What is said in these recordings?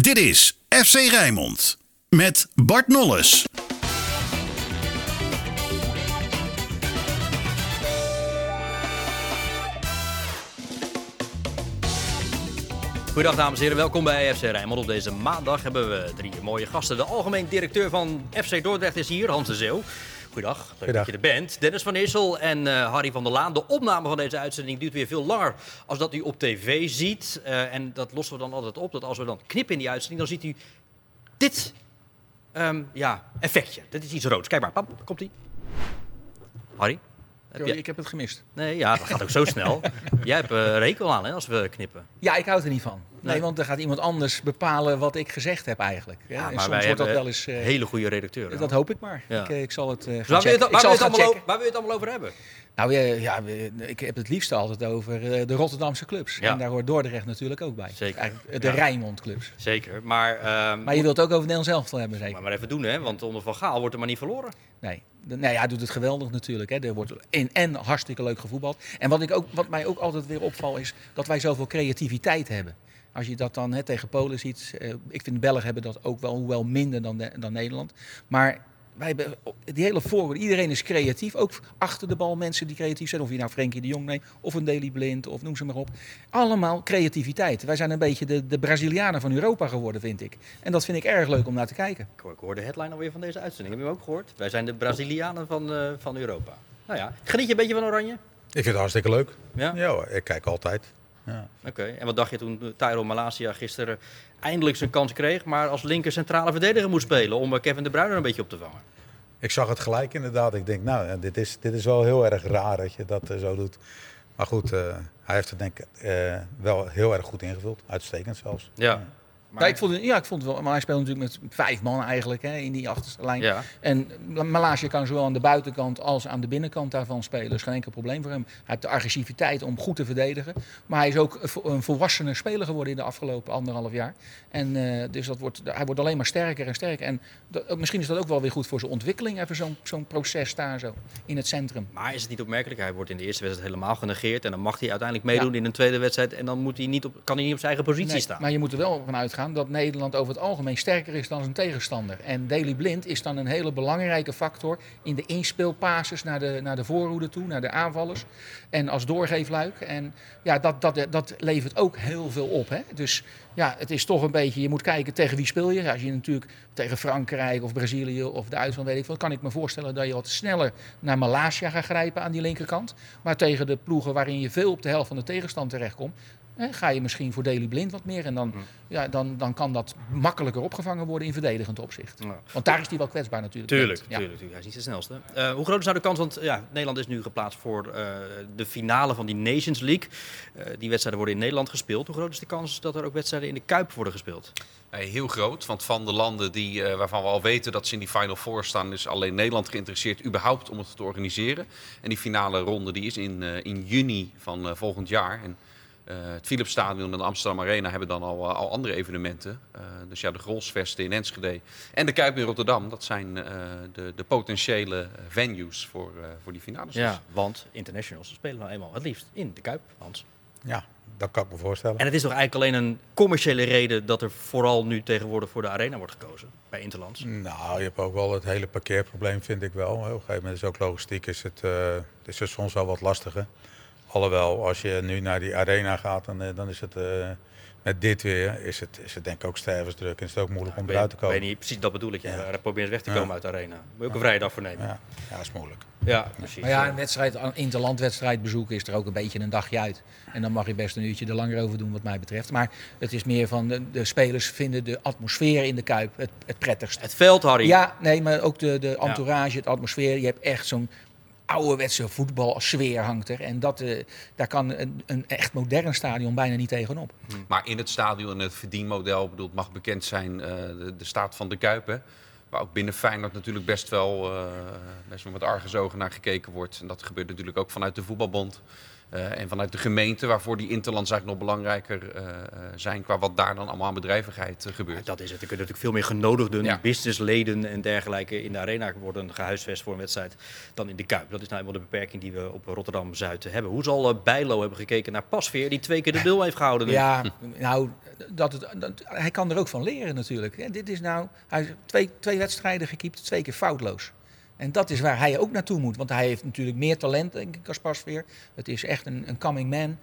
Dit is FC Rijnmond met Bart Nolles. Goedendag dames en heren, welkom bij FC Rijnmond. Op deze maandag hebben we drie mooie gasten. De algemeen directeur van FC Dordrecht is hier, Hans de Zeeuw. Goedendag, leuk dat je er bent. Dennis van Issel en eh, Harry van der Laan. De opname van deze uitzending duurt weer veel langer als dat u op tv ziet. Eh, en dat lossen we dan altijd op, dat als we dan knippen in die uitzending, dan ziet u dit ehm, ja, effectje. Dit is iets roods. Kijk maar, pam, daar komt ie. Harry? Heb Sorry, jij- ik heb het gemist. Nee, ja, dat gaat ook zo snel. Jij hebt eh rekel aan hè, als we knippen. Ja, ik hou er niet van. Nee, Nee. want dan gaat iemand anders bepalen wat ik gezegd heb eigenlijk. Ja, en soms wordt dat wel eens... eh, hele goede redacteuren. dat hoop ik maar. Ja. Ik, eh, ik zal het gaan Dus waar wil je checken. het, waar Ik wil het het allemaal over, waar wil je het allemaal over hebben? Nou, ja, ja, ik heb het liefst altijd over de Rotterdamse clubs. Ja. En daar hoort Dordrecht natuurlijk ook bij. Zeker. Eigenlijk, de Ja. Rijnmond clubs. Zeker, maar, ehm, Maar je wilt het ook over Nederland zelf hebben, zeker? maar, maar even doen, hè? want onder Van Gaal wordt er maar niet verloren. Nee. Nee, hij doet het geweldig natuurlijk. Hè. Er wordt in en hartstikke leuk gevoetbald. En wat, ik ook, wat mij ook altijd weer opvalt is dat wij zoveel creativiteit hebben. Als je dat dan hè, tegen Polen ziet. eh, ik vind de Belgen hebben dat ook wel, hoewel minder dan, dan Nederland. Maar wij hebben die hele voorwoord. Iedereen is creatief. Ook achter de bal mensen die creatief zijn. Of je nou Frenkie de Jong neemt. Of een Daily Blind. Of noem ze maar op. Allemaal creativiteit. Wij zijn een beetje de, de Brazilianen van Europa geworden, vind ik. En dat vind ik erg leuk om naar te kijken. Ik hoor, ik hoor de headline alweer van deze uitzending. Heb je hem ook gehoord? Wij zijn de Brazilianen van, eh, van Europa. Nou ja, geniet je een beetje van Oranje? Ik vind het hartstikke leuk. Ja? Ja, hoor, ik kijk altijd. Ja. Oké, en wat dacht je toen eh, Tyro Malasia gisteren eindelijk zijn kans kreeg, maar als linker centrale verdediger moest spelen om eh, Kevin De Bruyne een beetje op te vangen? Ik zag het gelijk inderdaad. Ik denk, nou, dit is, dit is wel heel erg raar dat je dat eh, zo doet. Maar goed, eh, hij heeft het denk ik wel heel erg goed ingevuld. Uitstekend zelfs. Ja. Maar, Ja, ik vond het, ja, ik vond het wel. Maar hij speelt natuurlijk met vijf man eigenlijk hè, in die achterste lijn. ja. En Malaysia kan zowel aan de buitenkant als aan de binnenkant daarvan spelen. Dus geen enkel probleem voor hem. Hij heeft de agressiviteit om goed te verdedigen. Maar hij is ook een vo- een volwassene speler geworden in de afgelopen anderhalf jaar. En eh, dus dat wordt, hij wordt alleen maar sterker en sterker. En dat- misschien is dat ook wel weer goed voor zijn ontwikkeling. Even zo'n zo'n proces daar zo in het centrum. Maar is het niet opmerkelijk? Hij wordt in de eerste wedstrijd helemaal genegeerd en dan mag hij uiteindelijk meedoen in een tweede wedstrijd en dan moet hij niet op, kan hij niet op zijn eigen positie Nee, staan. maar je moet er wel van dat Nederland over het algemeen sterker is dan zijn tegenstander. En Daley Blind is dan een hele belangrijke factor in de inspeelpases naar de, naar de voorhoede toe, naar de aanvallers. En als doorgeefluik. En ja, dat, dat, dat levert ook heel veel op. Hè? Dus ja, het is toch een beetje, je moet kijken tegen wie speel je. Als je natuurlijk tegen Frankrijk of Brazilië of Duitsland weet ik veel, kan ik me voorstellen dat je wat sneller naar Malaysia gaat grijpen aan die linkerkant. Maar tegen de ploegen waarin je veel op de helft van de tegenstand terechtkomt, hè, ga je misschien voor Daley Blind wat meer. En dan, ja, dan, dan kan dat makkelijker opgevangen worden in verdedigend opzicht. Ja. Want daar is hij wel kwetsbaar natuurlijk. Tuurlijk. Ja. tuurlijk, tuurlijk. Hij is niet de snelste. Eh, hoe groot is nou de kans? Want ja, Nederland is nu geplaatst voor eh, de finale van die Nations League. Eh, die wedstrijden worden in Nederland gespeeld. Hoe groot is de kans dat er ook wedstrijden in de Kuip worden gespeeld? Heel groot, want van de landen die, eh, waarvan we al weten dat ze in die Final Four staan, is alleen Nederland geïnteresseerd überhaupt om het te organiseren. En die finale ronde die is in, eh, in juni van eh, volgend jaar. En, eh, het Philipsstadion en de Amsterdam Arena hebben dan al, eh, al andere evenementen. Eh, dus ja, de Grolsvesten in Enschede en de Kuip in Rotterdam, dat zijn eh, de, de potentiële venues voor, eh, voor die finales. Ja, want internationals spelen nou eenmaal het liefst in de Kuip, Hans. Ja, dat kan ik me voorstellen. En het is toch eigenlijk alleen een commerciële reden dat er vooral nu tegenwoordig voor de Arena wordt gekozen bij Interlands? Nou, je hebt ook wel het hele parkeerprobleem, vind ik wel. Op een gegeven moment is ook logistiek is het, eh, is het soms wel wat lastiger. Alhoewel, als je nu naar die arena gaat, dan, eh, dan is het eh, met dit weer, is het, is het denk ik ook stervensdruk en is het ook moeilijk om Ik eruit te komen. weet niet, precies dat bedoel ik. Ja. Ja. Probeer eens weg te Ja. komen uit de Arena. Moet je ook een vrije dag voor nemen. Ja, ja, dat is moeilijk. Ja, precies. Maar ja, een wedstrijd, een interlandwedstrijd bezoeken is er ook een beetje een dagje uit. En dan mag je best een uurtje er langer over doen wat mij betreft. Maar het is meer van, de, de spelers vinden de atmosfeer in de Kuip het, het prettigst. Het veld, Harry. Ja, nee, maar ook de, de entourage, het atmosfeer. Je hebt echt zo'n ouderwetse voetbalsfeer hangt er. En dat, eh, daar kan een, een echt modern stadion bijna niet tegenop. Maar in het stadion en het verdienmodel bedoel, mag bekend zijn eh, de, staat van de Kuip. Hè? Waar ook binnen Feyenoord natuurlijk best wel, eh, best wel met argusogen naar gekeken wordt. En dat gebeurt natuurlijk ook vanuit de voetbalbond. Eh, en vanuit de gemeente, waarvoor die interlands eigenlijk nog belangrijker eh, eh, zijn... qua wat daar dan allemaal aan bedrijvigheid gebeurt. Dat is het. Er kunnen natuurlijk veel meer genodigden, Ja. businessleden en dergelijke in de arena worden gehuisvest voor een wedstrijd dan in de Kuip. Dat is nou eenmaal de beperking die we op Rotterdam-Zuid hebben. Hoe zal Bijlo hebben gekeken naar Pasveer, die twee keer de nul heeft gehouden nu? Ja, nou, dat het, dat, hij kan er ook van leren natuurlijk. hè. dit is nou, hij heeft twee, twee wedstrijden gekiept, twee keer foutloos. En dat is waar hij ook naartoe moet. Want hij heeft natuurlijk meer talent, denk ik, als Pasveer. Het is echt een, een coming man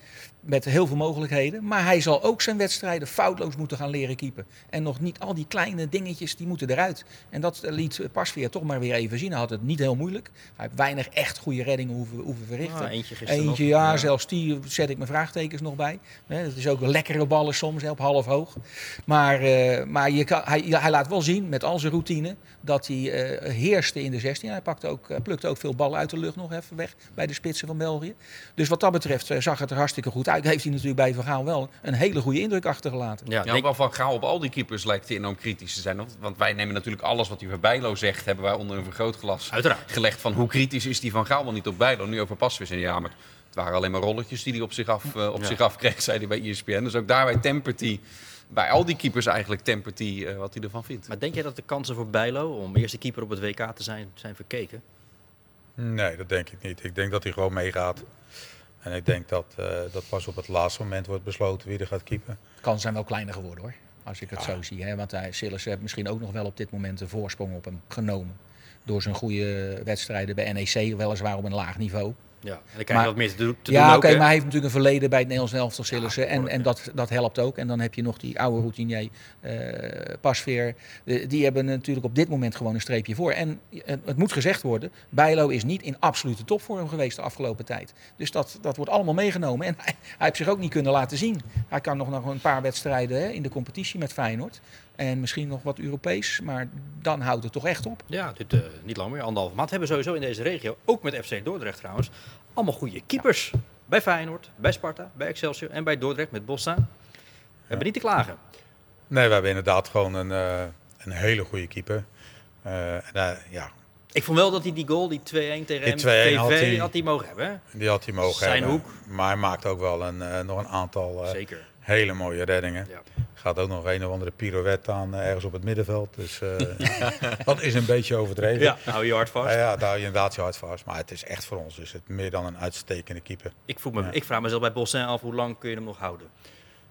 met heel veel mogelijkheden. Maar hij zal ook zijn wedstrijden foutloos moeten gaan leren keepen. En nog niet al die kleine dingetjes, die moeten eruit. En dat liet Pasveer toch maar weer even zien. Hij had het niet heel moeilijk. Hij heeft weinig echt goede reddingen hoeven, hoeven verrichten. Ah, eentje gisteren Eentje, nog. ja, Ja. zelfs die zet ik mijn vraagtekens nog bij. Het is ook een lekkere ballen soms, op half hoog. Maar, eh, maar je kan, hij, hij laat wel zien, met al zijn routine, dat hij eh, heerste in de 16. Hij pakte ook, eh, plukte ook veel ballen uit de lucht nog even weg bij de spitsen van België. Dus wat dat betreft eh, zag het er hartstikke goed uit. Heeft hij natuurlijk bij Van Gaal wel een hele goede indruk achtergelaten. Ja, Ja, denk- wel van Gaal op al die keepers lijkt hij enorm kritisch te zijn. Want- wij nemen natuurlijk alles wat hij over Bijlo zegt, hebben wij onder een vergrootglas Uiteraard. gelegd van hoe kritisch is die van Gaal wel niet op Bijlo. Nu over Pasveer zijn ja, maar het waren alleen maar rolletjes die hij op zich af, eh, op Ja. zich af kreeg, zei hij bij ESPN. Dus ook daarbij tempert hij, bij al die keepers eigenlijk tempert hij eh, wat hij ervan vindt. Maar denk jij dat de kansen voor Bijlo om eerste keeper op het WK te zijn, zijn verkeken? Nee, dat denk ik niet. Ik denk dat hij gewoon meegaat. En ik denk dat, eh, dat pas op het laatste moment wordt besloten wie er gaat keepen. De kansen zijn wel kleiner geworden hoor. Als ik het zo zie. Hè? Want hij, Sillissen heeft misschien ook nog wel op dit moment een voorsprong op hem genomen. Door zijn goede wedstrijden bij NEC, weliswaar op een laag niveau. Ja, en dan krijg je Maar- wat meer te, doen- te ja, doen oké, maar hij heeft natuurlijk een verleden bij het Nederlands elftal Sillissen. en en dat, dat helpt ook. En dan heb je nog die oude routinier eh Pasveer. Eh, die hebben natuurlijk op dit moment gewoon een streepje voor. En het, het moet gezegd worden, Bijlo is niet in absolute topvorm geweest de afgelopen tijd. Dus dat, dat wordt allemaal meegenomen. En hij, hij heeft zich ook niet kunnen laten zien. Hij kan nog, nog een paar wedstrijden hè, in de competitie met Feyenoord. En misschien nog wat Europees. Maar dan houdt het toch echt op. Ja, dit, eh, niet lang meer, anderhalf maand. Hebben we sowieso in deze regio, ook met FC Dordrecht trouwens, allemaal goede keepers. Bij Feyenoord, bij Sparta, bij Excelsior en bij Dordrecht met Bossa. We hebben niet te klagen. Nee, we hebben inderdaad gewoon een, eh, een hele goede keeper. Eh, en, ja, Ik vond wel dat hij die goal, die 2-1 tegen Die MVV, 2-1 had had hij, mogen hebben. Hè? die had hij mogen Zijn hebben. hoek. Maar hij maakt ook wel een, eh, nog een aantal eh, Zeker. hele mooie reddingen. Ja. Gaat ook nog een of andere pirouette aan eh, ergens op het middenveld. Dus eh, dat is een beetje overdreven. Ja, hou je hard vast. Ja, ja, daar hou je inderdaad je hard vast. Maar het is echt voor ons is het meer dan een uitstekende keeper. Ik, vroeg me, ik vraag mezelf bij Bossin af, hoe lang kun je hem nog houden?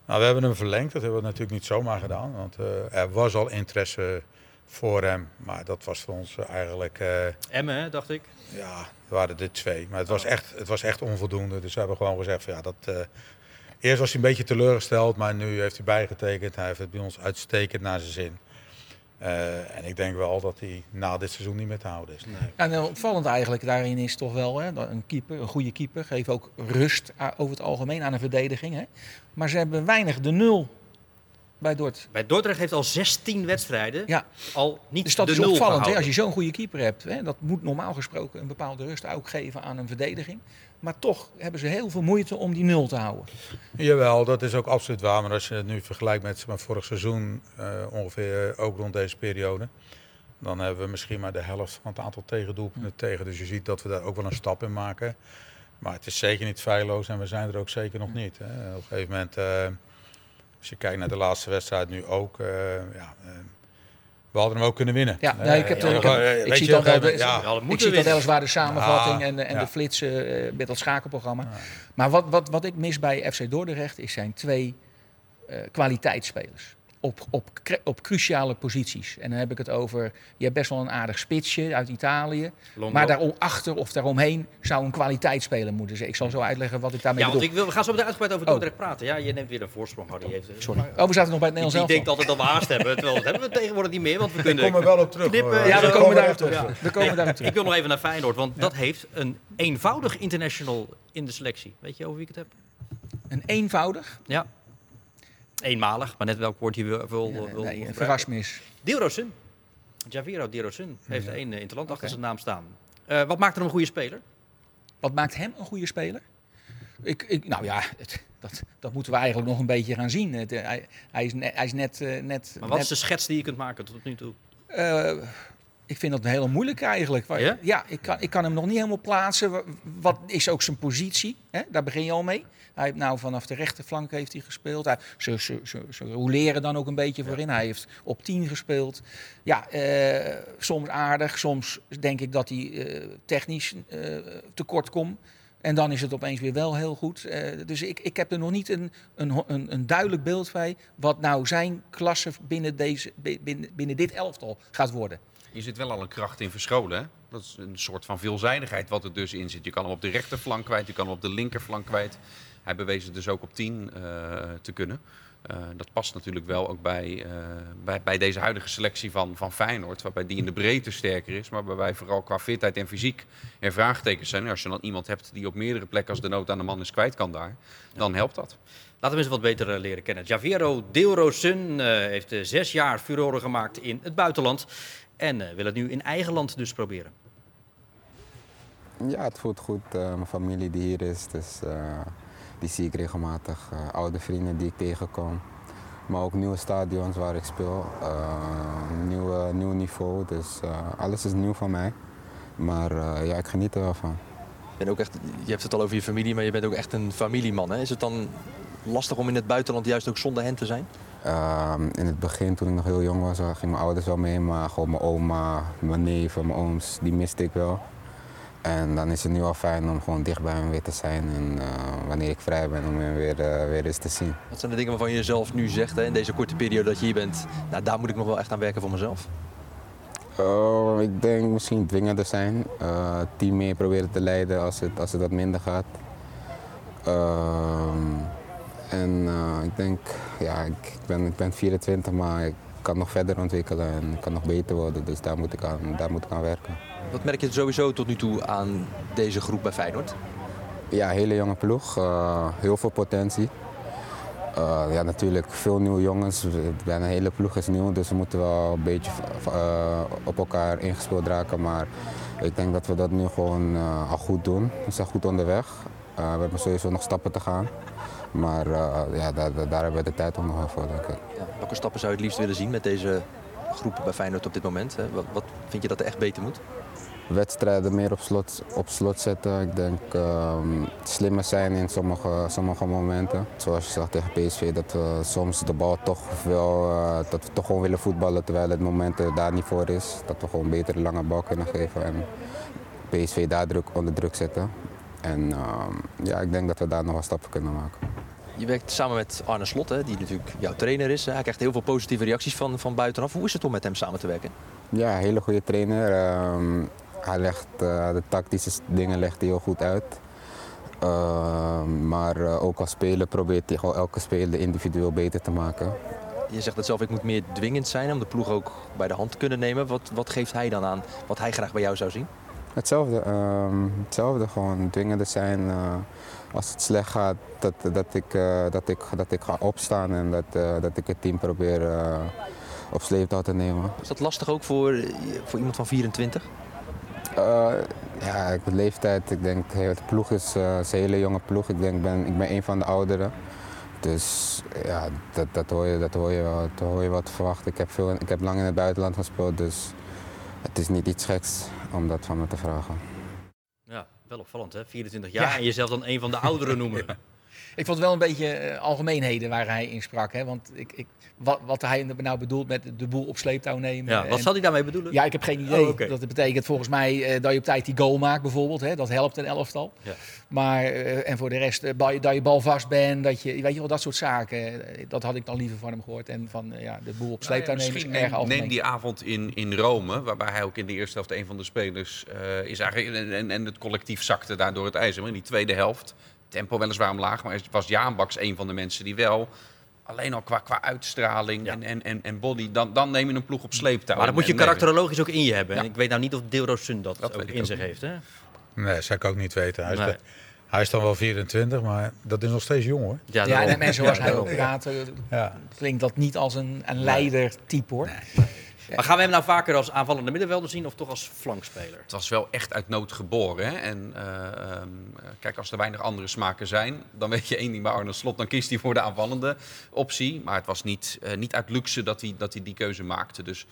Nou, we hebben hem verlengd. Dat hebben we natuurlijk niet zomaar gedaan. Want eh, er was al interesse voor hem. Maar dat was voor ons eigenlijk... eh, Emmen, hè, dacht ik. ja, waren er twee. Maar het was, echt, het was echt onvoldoende. Dus we hebben gewoon gezegd van ja, dat... eerst was hij een beetje teleurgesteld. Maar nu heeft hij bijgetekend. Hij heeft het bij ons uitstekend naar zijn zin. Eh, en ik denk wel dat hij na dit seizoen niet meer te houden is. En eh, opvallend eigenlijk daarin is toch wel hè, een keeper, een goede keeper, geeft ook rust a- over het algemeen aan een verdediging. Hè. Maar ze hebben weinig de nul bij Dort. Bij Dordrecht heeft al 16 wedstrijden Ja, al niet dus dat de is nul opvallend. Hè, als je zo'n goede keeper hebt, hè, dat moet normaal gesproken een bepaalde rust ook geven aan een verdediging. Maar toch hebben ze heel veel moeite om die nul te houden. Jawel, dat is ook absoluut waar. Maar als je het nu vergelijkt met maar, vorig seizoen, eh, ongeveer eh, ook rond deze periode, dan hebben we misschien maar de helft van het aantal tegendoelpunten tegen. Dus je ziet dat we daar ook wel een stap in maken. Maar het is zeker niet feilloos en we zijn er ook zeker nog niet. Hè. Op een gegeven moment, eh, als je kijkt naar de laatste wedstrijd nu ook, eh, ja, eh, we hadden hem ook kunnen winnen. Ja, Eh, nee, ik, heb, ja, ik, heb- eh, ik zie je, dan wel de, Ja, dat ik zie dan de samenvatting Ja, en de, en ja. de flitsen eh, met dat schakelprogramma. Maar wat, wat, wat ik mis bij FC Dordrecht is zijn twee eh, kwaliteitsspelers. Op, op, op cruciale posities. En dan heb ik het over, je hebt best wel een aardig spitsje uit Italië. Longo. Maar daarachter of daaromheen zou een kwaliteitsspeler moeten zijn. Ik zal zo uitleggen wat ik daarmee Ja, want ik wil, we gaan zo meteen uitgebreid over Oh. Dordrecht praten. Ja, je neemt weer een voorsprong, Harry. Heeft, Sorry. Oh, we zaten nog bij het Nederlands elftal. denkt altijd dat we haast hebben, terwijl dat hebben we tegenwoordig niet meer, want we Ik kunnen... kom er wel op terug. knippen. Ja, we komen daar er op terug. We komen daar op terug. Ik wil nog even naar Feyenoord, want dat heeft een eenvoudig international in de selectie. Weet je over wie ik het heb? Een eenvoudig, Ja. Eenmalig, maar net welk woord je wil, wil, wil, wil nee, verrasmis. Dirosun. Javiro Dirosun heeft één uh, interland achter Oké. zijn naam staan. Eh, wat maakt er een goede speler? Wat maakt hem een goede speler? Ik, ik, nou ja, het- dat, dat moeten we eigenlijk nog een beetje gaan zien. Het, eh, hij, hij is net, hij is net, net, Maar wat is de schets die je kunt maken tot nu toe? Ik vind dat een hele moeilijke eigenlijk. Ja? ik, kan, ik kan hem nog niet helemaal plaatsen. Wa- Wat is ook zijn positie? Hè? Daar begin je al mee. Hij heeft nou vanaf de rechterflank heeft hij gespeeld. Hij, ze, ze, ze, ze roleren dan ook een beetje voorin. Hij heeft op 10 gespeeld. Ja, eh, soms aardig. Soms denk ik dat hij eh, technisch eh, tekort komt. En dan is het opeens weer wel heel goed. Dus ik, ik heb er nog niet een, een, een, een duidelijk beeld bij wat nou zijn klasse binnen, deze, bi- binnen, binnen dit elftal gaat worden. Je zit wel al een kracht in verscholen. Hè? Dat is een soort van veelzijdigheid wat er dus in zit. Je kan hem op de rechterflank kwijt, je kan hem op de linkerflank kwijt. Hij bewees het dus ook op 10 eh, te kunnen. Eh, dat past natuurlijk wel ook bij, eh, bij, bij deze huidige selectie van, van Feyenoord. Waarbij die in de breedte sterker is. Maar waarbij vooral qua fitheid en fysiek er vraagtekens zijn. Als je dan iemand hebt die op meerdere plekken als de nood aan de man is kwijt kan daar. Dan helpt dat. Laten we eens wat beter leren kennen. Javiero Deelrosun eh, heeft zes jaar furoren gemaakt in het buitenland. En eh, wil het nu in eigen land dus proberen. Ja, het voelt goed. Eh, mijn familie die hier is, dus eh, die zie ik regelmatig. Oude vrienden die ik tegenkom. Maar ook nieuwe stadions waar ik speel. Eh, nieuwe, nieuw niveau, dus eh, alles is nieuw van mij. Maar eh, ja, ik geniet er wel van. Je, bent ook echt, je hebt het al over je familie, maar je bent ook echt een familieman. Hè? Is het dan lastig om in het buitenland juist ook zonder hen te zijn? Ehm, in het begin, toen ik nog heel jong was, gingen mijn ouders wel mee. Maar gewoon mijn oma, mijn neven, mijn ooms, die miste ik wel. En dan is het nu al fijn om gewoon dicht bij hen weer te zijn. En eh, wanneer ik vrij ben, om hen weer, eh, weer eens te zien. Wat zijn de dingen waarvan je zelf nu zegt hè, in deze korte periode dat je hier bent? Nou, daar moet ik nog wel echt aan werken voor mezelf. Oh, ik denk misschien dwingender zijn. Eh, het team mee proberen te leiden als het, als het wat minder gaat. Ehm, en eh, ik denk, ja, ik, ik ben, ik ben 24, maar ik kan nog verder ontwikkelen en ik kan nog beter worden. Dus daar moet ik aan, daar moet ik aan werken. Wat merk je sowieso tot nu toe aan deze groep bij Feyenoord? Ja, hele jonge ploeg, eh, heel veel potentie. Eh, ja, natuurlijk veel nieuwe jongens. Bijna de hele ploeg is nieuw, dus we moeten wel een beetje op elkaar ingespeeld raken. Maar ik denk dat we dat nu gewoon al goed doen. We zijn goed onderweg. We hebben sowieso nog stappen te gaan. Maar eh, ja, daar, daar hebben we de tijd ook nog wel voor, denk ik. Ja, welke stappen zou je het liefst willen zien met deze groep bij Feyenoord op dit moment? Hè? Wat, wat vind je dat er echt beter moet? wedstrijden meer op slot, op slot zetten. Ik denk ehm, slimmer zijn in sommige, sommige momenten. Zoals je zag tegen PSV, dat we soms de bal toch wel, eh, dat we toch gewoon willen voetballen terwijl het moment er daar niet voor is. Dat we gewoon beter lange bal kunnen geven en PSV daar druk, onder druk zetten. En ehm, ja, ik denk dat we daar nog wat stappen kunnen maken. Je werkt samen met Arne Slot, hè, die natuurlijk jouw trainer is. Hij krijgt heel veel positieve reacties van, van buitenaf. Hoe is het om met hem samen te werken? Ja, een hele goede trainer. Ehm, hij legt eh, de tactische dingen legt hij heel goed uit. Ehm, maar eh, ook als speler probeert hij gewoon elke speler individueel beter te maken. Je zegt het zelf, ik moet meer dwingend zijn om de ploeg ook bij de hand te kunnen nemen. Wat, wat geeft hij dan aan wat hij graag bij jou zou zien? Hetzelfde, ehm, hetzelfde gewoon dwingender zijn. eh, als het slecht gaat, dat, dat, ik, eh, dat, ik, dat ik ga opstaan en dat, eh, dat ik het team probeer op sleeptouw te nemen. Is dat lastig ook voor, voor iemand van 24? Eh, ja, ik- leeftijd, ik denk, heel- de ploeg is, een hele jonge ploeg. Ik denk, ben, ik ben een van de ouderen. Dus ja, dat, dat, hoor je, dat, hoor je wel, dat hoor je te verwachten. Ik heb, veel, ik heb lang in het buitenland gespeeld, dus het is niet iets geks om dat van me te vragen. Ja, wel opvallend hè, 24 jaar Ja. en jezelf dan een van de ouderen noemen. Ik vond wel een beetje eh, algemeenheden waar hij in sprak. Hè? Want ik, ik, wat, wat hij nou bedoelt met de boel op sleeptouw nemen. Ja, wat en- zal hij daarmee bedoelen? Ja, ik heb geen idee. Oh, oké. Dat betekent volgens mij eh, dat je op tijd die goal maakt bijvoorbeeld. Hè? Dat helpt een elftal. Ja. Maar, eh, en voor de rest, dat je bal vast bent, dat je, weet je wel, dat soort zaken. Dat had ik dan liever van hem gehoord. En van, ja, de boel op sleeptouw Nou ja, nemen is erg neem, algemeen. neem die avond in, in Rome, waarbij hij ook in de eerste helft een van de spelers eh, is eigenlijk. En, en, en het collectief zakte daardoor het ijzer. Maar in die tweede helft, tempo weliswaar omlaag, maar was Jaan Baks een van de mensen die wel. Alleen al qua, qua uitstraling Ja. en, en, en, en body, dan, dan neem je een ploeg op sleeptouw. Maar dat moet je En- en- karakterologisch ook in je hebben. Ja. En ik weet nou niet of Deelrosun dat, Dat ook in ook zich niet. heeft. Hè? Nee, zou ik ook niet weten. Hij is, Nee. de- hij is dan wel 24, maar dat is nog steeds jong hoor. Ja, en mensen zoals Ja, hij ook praat, Ja. klinkt dat niet als een, een leider-type hoor. Maar gaan we hem nou vaker als aanvallende middenvelder zien of toch als flankspeler? Het was wel echt uit nood geboren. Hè? En eh, ehm, kijk, als er weinig andere smaken zijn, dan weet je één ding bij Arne Slot. Dan kiest hij voor de aanvallende optie. Maar het was niet, eh, niet uit luxe dat hij, dat hij die keuze maakte. Dus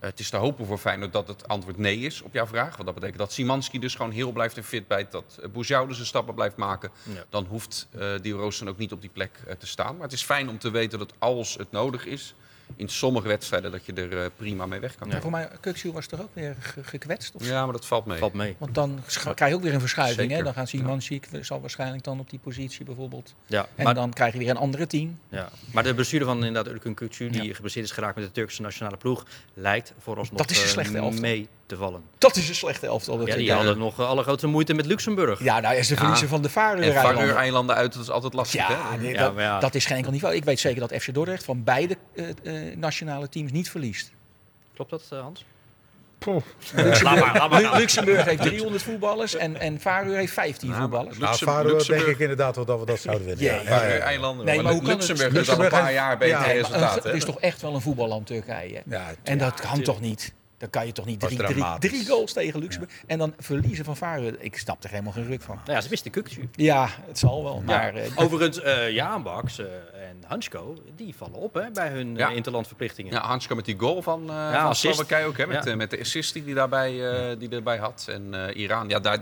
Eh, het is te hopen voor Feyenoord dat het antwoord nee is op jouw vraag. Want dat betekent dat Simanski dus gewoon heel blijft en fit bijt. Dat Bouzou dus zijn stappen blijft maken. Ja. Dan hoeft uh, Dio Roosen ook niet op die plek uh, te staan. Maar het is fijn om te weten dat als het nodig is... in sommige wedstrijden dat je er uh, prima mee weg kan. Ja. Voor mij, Kukshu was toch ook weer ge gekwetst? Of? Ja, maar dat valt mee. Valt mee. Want dan krijg je ook weer een verschuiving. Zeker. Hè? Dan gaat Simanski, zal waarschijnlijk dan op die positie bijvoorbeeld. Ja, En maar, dan krijg je weer een andere team. ja. maar de bestuurder van inderdaad Urkun Kutsu, die Ja. geblesseerd is geraakt met de Turkse nationale ploeg, lijkt vooralsnog Dat is een eh, slechte mee te vallen. Dat is een slechte elftal. Ja, die hadden nog eh, allergrootste moeite met Luxemburg. Ja, nou is de verliezer van de En Faroe-eilanden. Faroe-eilanden uit, dat is altijd lastig. Ja, hè? nee, Ja, dat, ja. dat is geen enkel niveau. Ik weet zeker dat FC Dordrecht van beide eh, eh, nationale teams niet verliest. Klopt dat, eh, Hans? Luxemburg, maar, laat maar. Lu- Luxemburg heeft 300 voetballers en, en Faroe heeft 15 Ja, maar voetballers. Nou, Faroe denk Luxemburg- ik inderdaad wel dat we dat zouden winnen. Ja, Ja, ja, ja, ja. Faroe-eilanden. Nee, maar maar hoe kan het- Luxemburg heeft al een Luxemburg paar jaar beter een- resultaten. het is toch echt wel een voetballand Turkije. Ja, En dat kan toch niet? Dan kan je toch niet drie, drie, drie goals tegen Luxemburg en dan verliezen van Faroe. Ik snap er helemaal geen ruk van. Nou ja, ze wisten Kutsu. Ja, het zal wel. Maar eh, Overigens, eh Jaan Baks eh, en Hansko, die vallen op hè, bij hun Ja. interlandverplichtingen. Ja, Hansko met die goal van, eh van. Slowakije ook, hè, met, Ja. met de assist die hij daarbij, eh, die erbij had. En eh, Iran, ja, daar,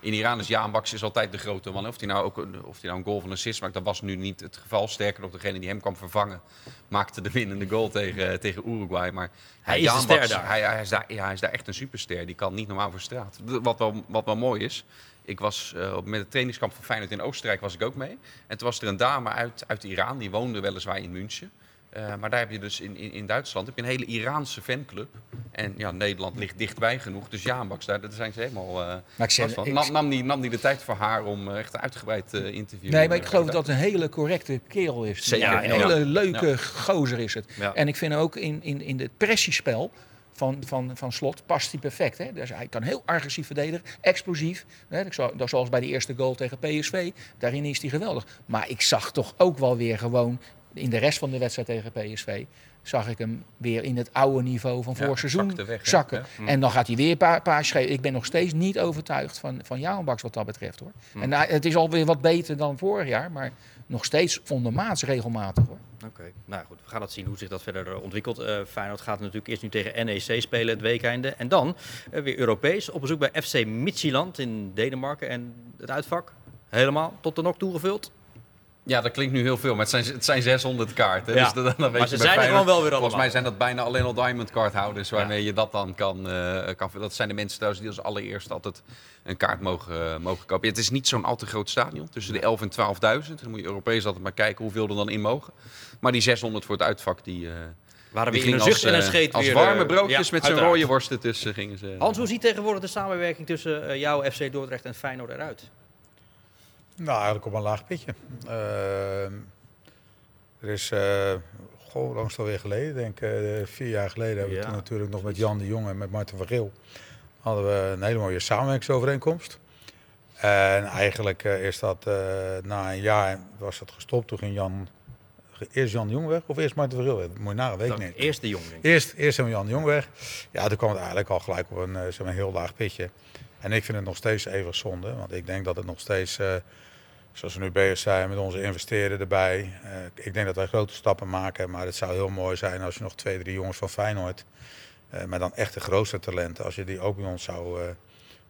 in Iran is Jaan Baks is altijd de grote man. Of hij nou ook een- of hij nou een goal van een assist maakt, dat was nu niet het geval. Sterker nog, degene die hem kwam vervangen, maakte de winnende goal tegen, tegen Uruguay. Maar Hij is de Jaan ster Baks, daar. Hij, hij, is daar. Ja, hij is daar echt een superster. Die kan niet normaal voor straat. Wat wel, wat wel mooi is, ik was eh, met het trainingskamp van Feyenoord in Oostenrijk was ik ook mee. En toen was er een dame uit, uit Iran, die woonde weliswaar in München. Eh, maar daar heb je dus in, in, in Duitsland heb je een hele Iraanse fanclub. En ja, Nederland ligt dichtbij genoeg. Dus ja, Max, daar, daar zijn ze helemaal. eh Maar ik zeg- ik- nam, nam, die, nam die de tijd voor haar om echt uitgebreid eh, interview Nee, maar ik geloof te- dat het een hele correcte kerel is. Zeker, Ja, een ja. hele leuke gozer is het. En ik vind hem ook in, in, in het pressiespel van, van, van Slot past hij perfect. Hè? Dus hij kan heel agressief verdedigen, explosief. Hè? Zoals bij de eerste goal tegen PSV. Daarin is hij geweldig. Maar ik zag toch ook wel weer gewoon in de rest van de wedstrijd tegen PSV... zag ik hem weer in het oude niveau van Ja, vorig seizoen weg, zakken. Ja. En dan gaat hij weer een paar paasjes geven. Ik ben nog steeds niet overtuigd van, van Jaan Baks wat dat betreft. hoor. En hij- het is alweer wat beter dan vorig jaar, maar nog steeds ondermaats regelmatig. hoor. Oké, nou goed, we gaan dat zien hoe zich dat verder eh, ontwikkelt. Eh Feyenoord gaat natuurlijk eerst nu tegen NEC spelen het weekende. En dan eh, weer Europees op bezoek bij FC Midtjylland in Denemarken. En het uitvak helemaal tot de nok toegevuld. Ja, dat klinkt nu heel veel, maar het zijn, het zijn 600 kaarten. Ja. Dus dan, dan weet Maar ze zijn er gewoon wel weer Volgens allemaal. mij zijn dat bijna alleen al Diamond Card houders waarmee je dat dan kan, eh kan... Dat zijn de mensen trouwens die als allereerst altijd een kaart mogen, eh, mogen kopen. Het is niet zo'n al te groot stadion, tussen de 11 en 12.000. Dan moet je Europees altijd maar kijken hoeveel er dan in mogen. Maar die 600 voor het uitvak, die... eh, Waren die gingen zucht en een scheet Als weer, warme broodjes ja, met zo'n uiteraard. rode worsten tussen gingen ze... Hans, hoe ziet tegenwoordig de samenwerking tussen eh, jou, FC Dordrecht en Feyenoord eruit? Nou, eigenlijk op een laag pitje. Ehm, er is, eh goh, hoe lang is het alweer geleden? Ik denk eh, vier jaar geleden hebben we toen natuurlijk nog met Jan de Jong en met Martin van Geel hadden we een hele mooie samenwerkingsovereenkomst. En eigenlijk eh, is dat eh, na een jaar was dat gestopt. Toen ging Jan, eerst Jan de Jong weg of eerst Martin van Geel weg? Moet je nagaan, weet ik Dat niet. eerste jong, denk ik. Eerst, eerst Jan de Jong weg. Ja, toen kwam het eigenlijk al gelijk op een, eh, zeg maar, heel laag pitje. En ik vind het nog steeds even zonde. Want ik denk dat het nog steeds, eh, zoals we nu bezig zijn met onze investeren erbij. eh, ik denk dat wij grote stappen maken. Maar het zou heel mooi zijn als je nog twee, drie jongens van Feyenoord. eh maar dan echt de grootste talenten. Als je die ook bij ons zou, eh,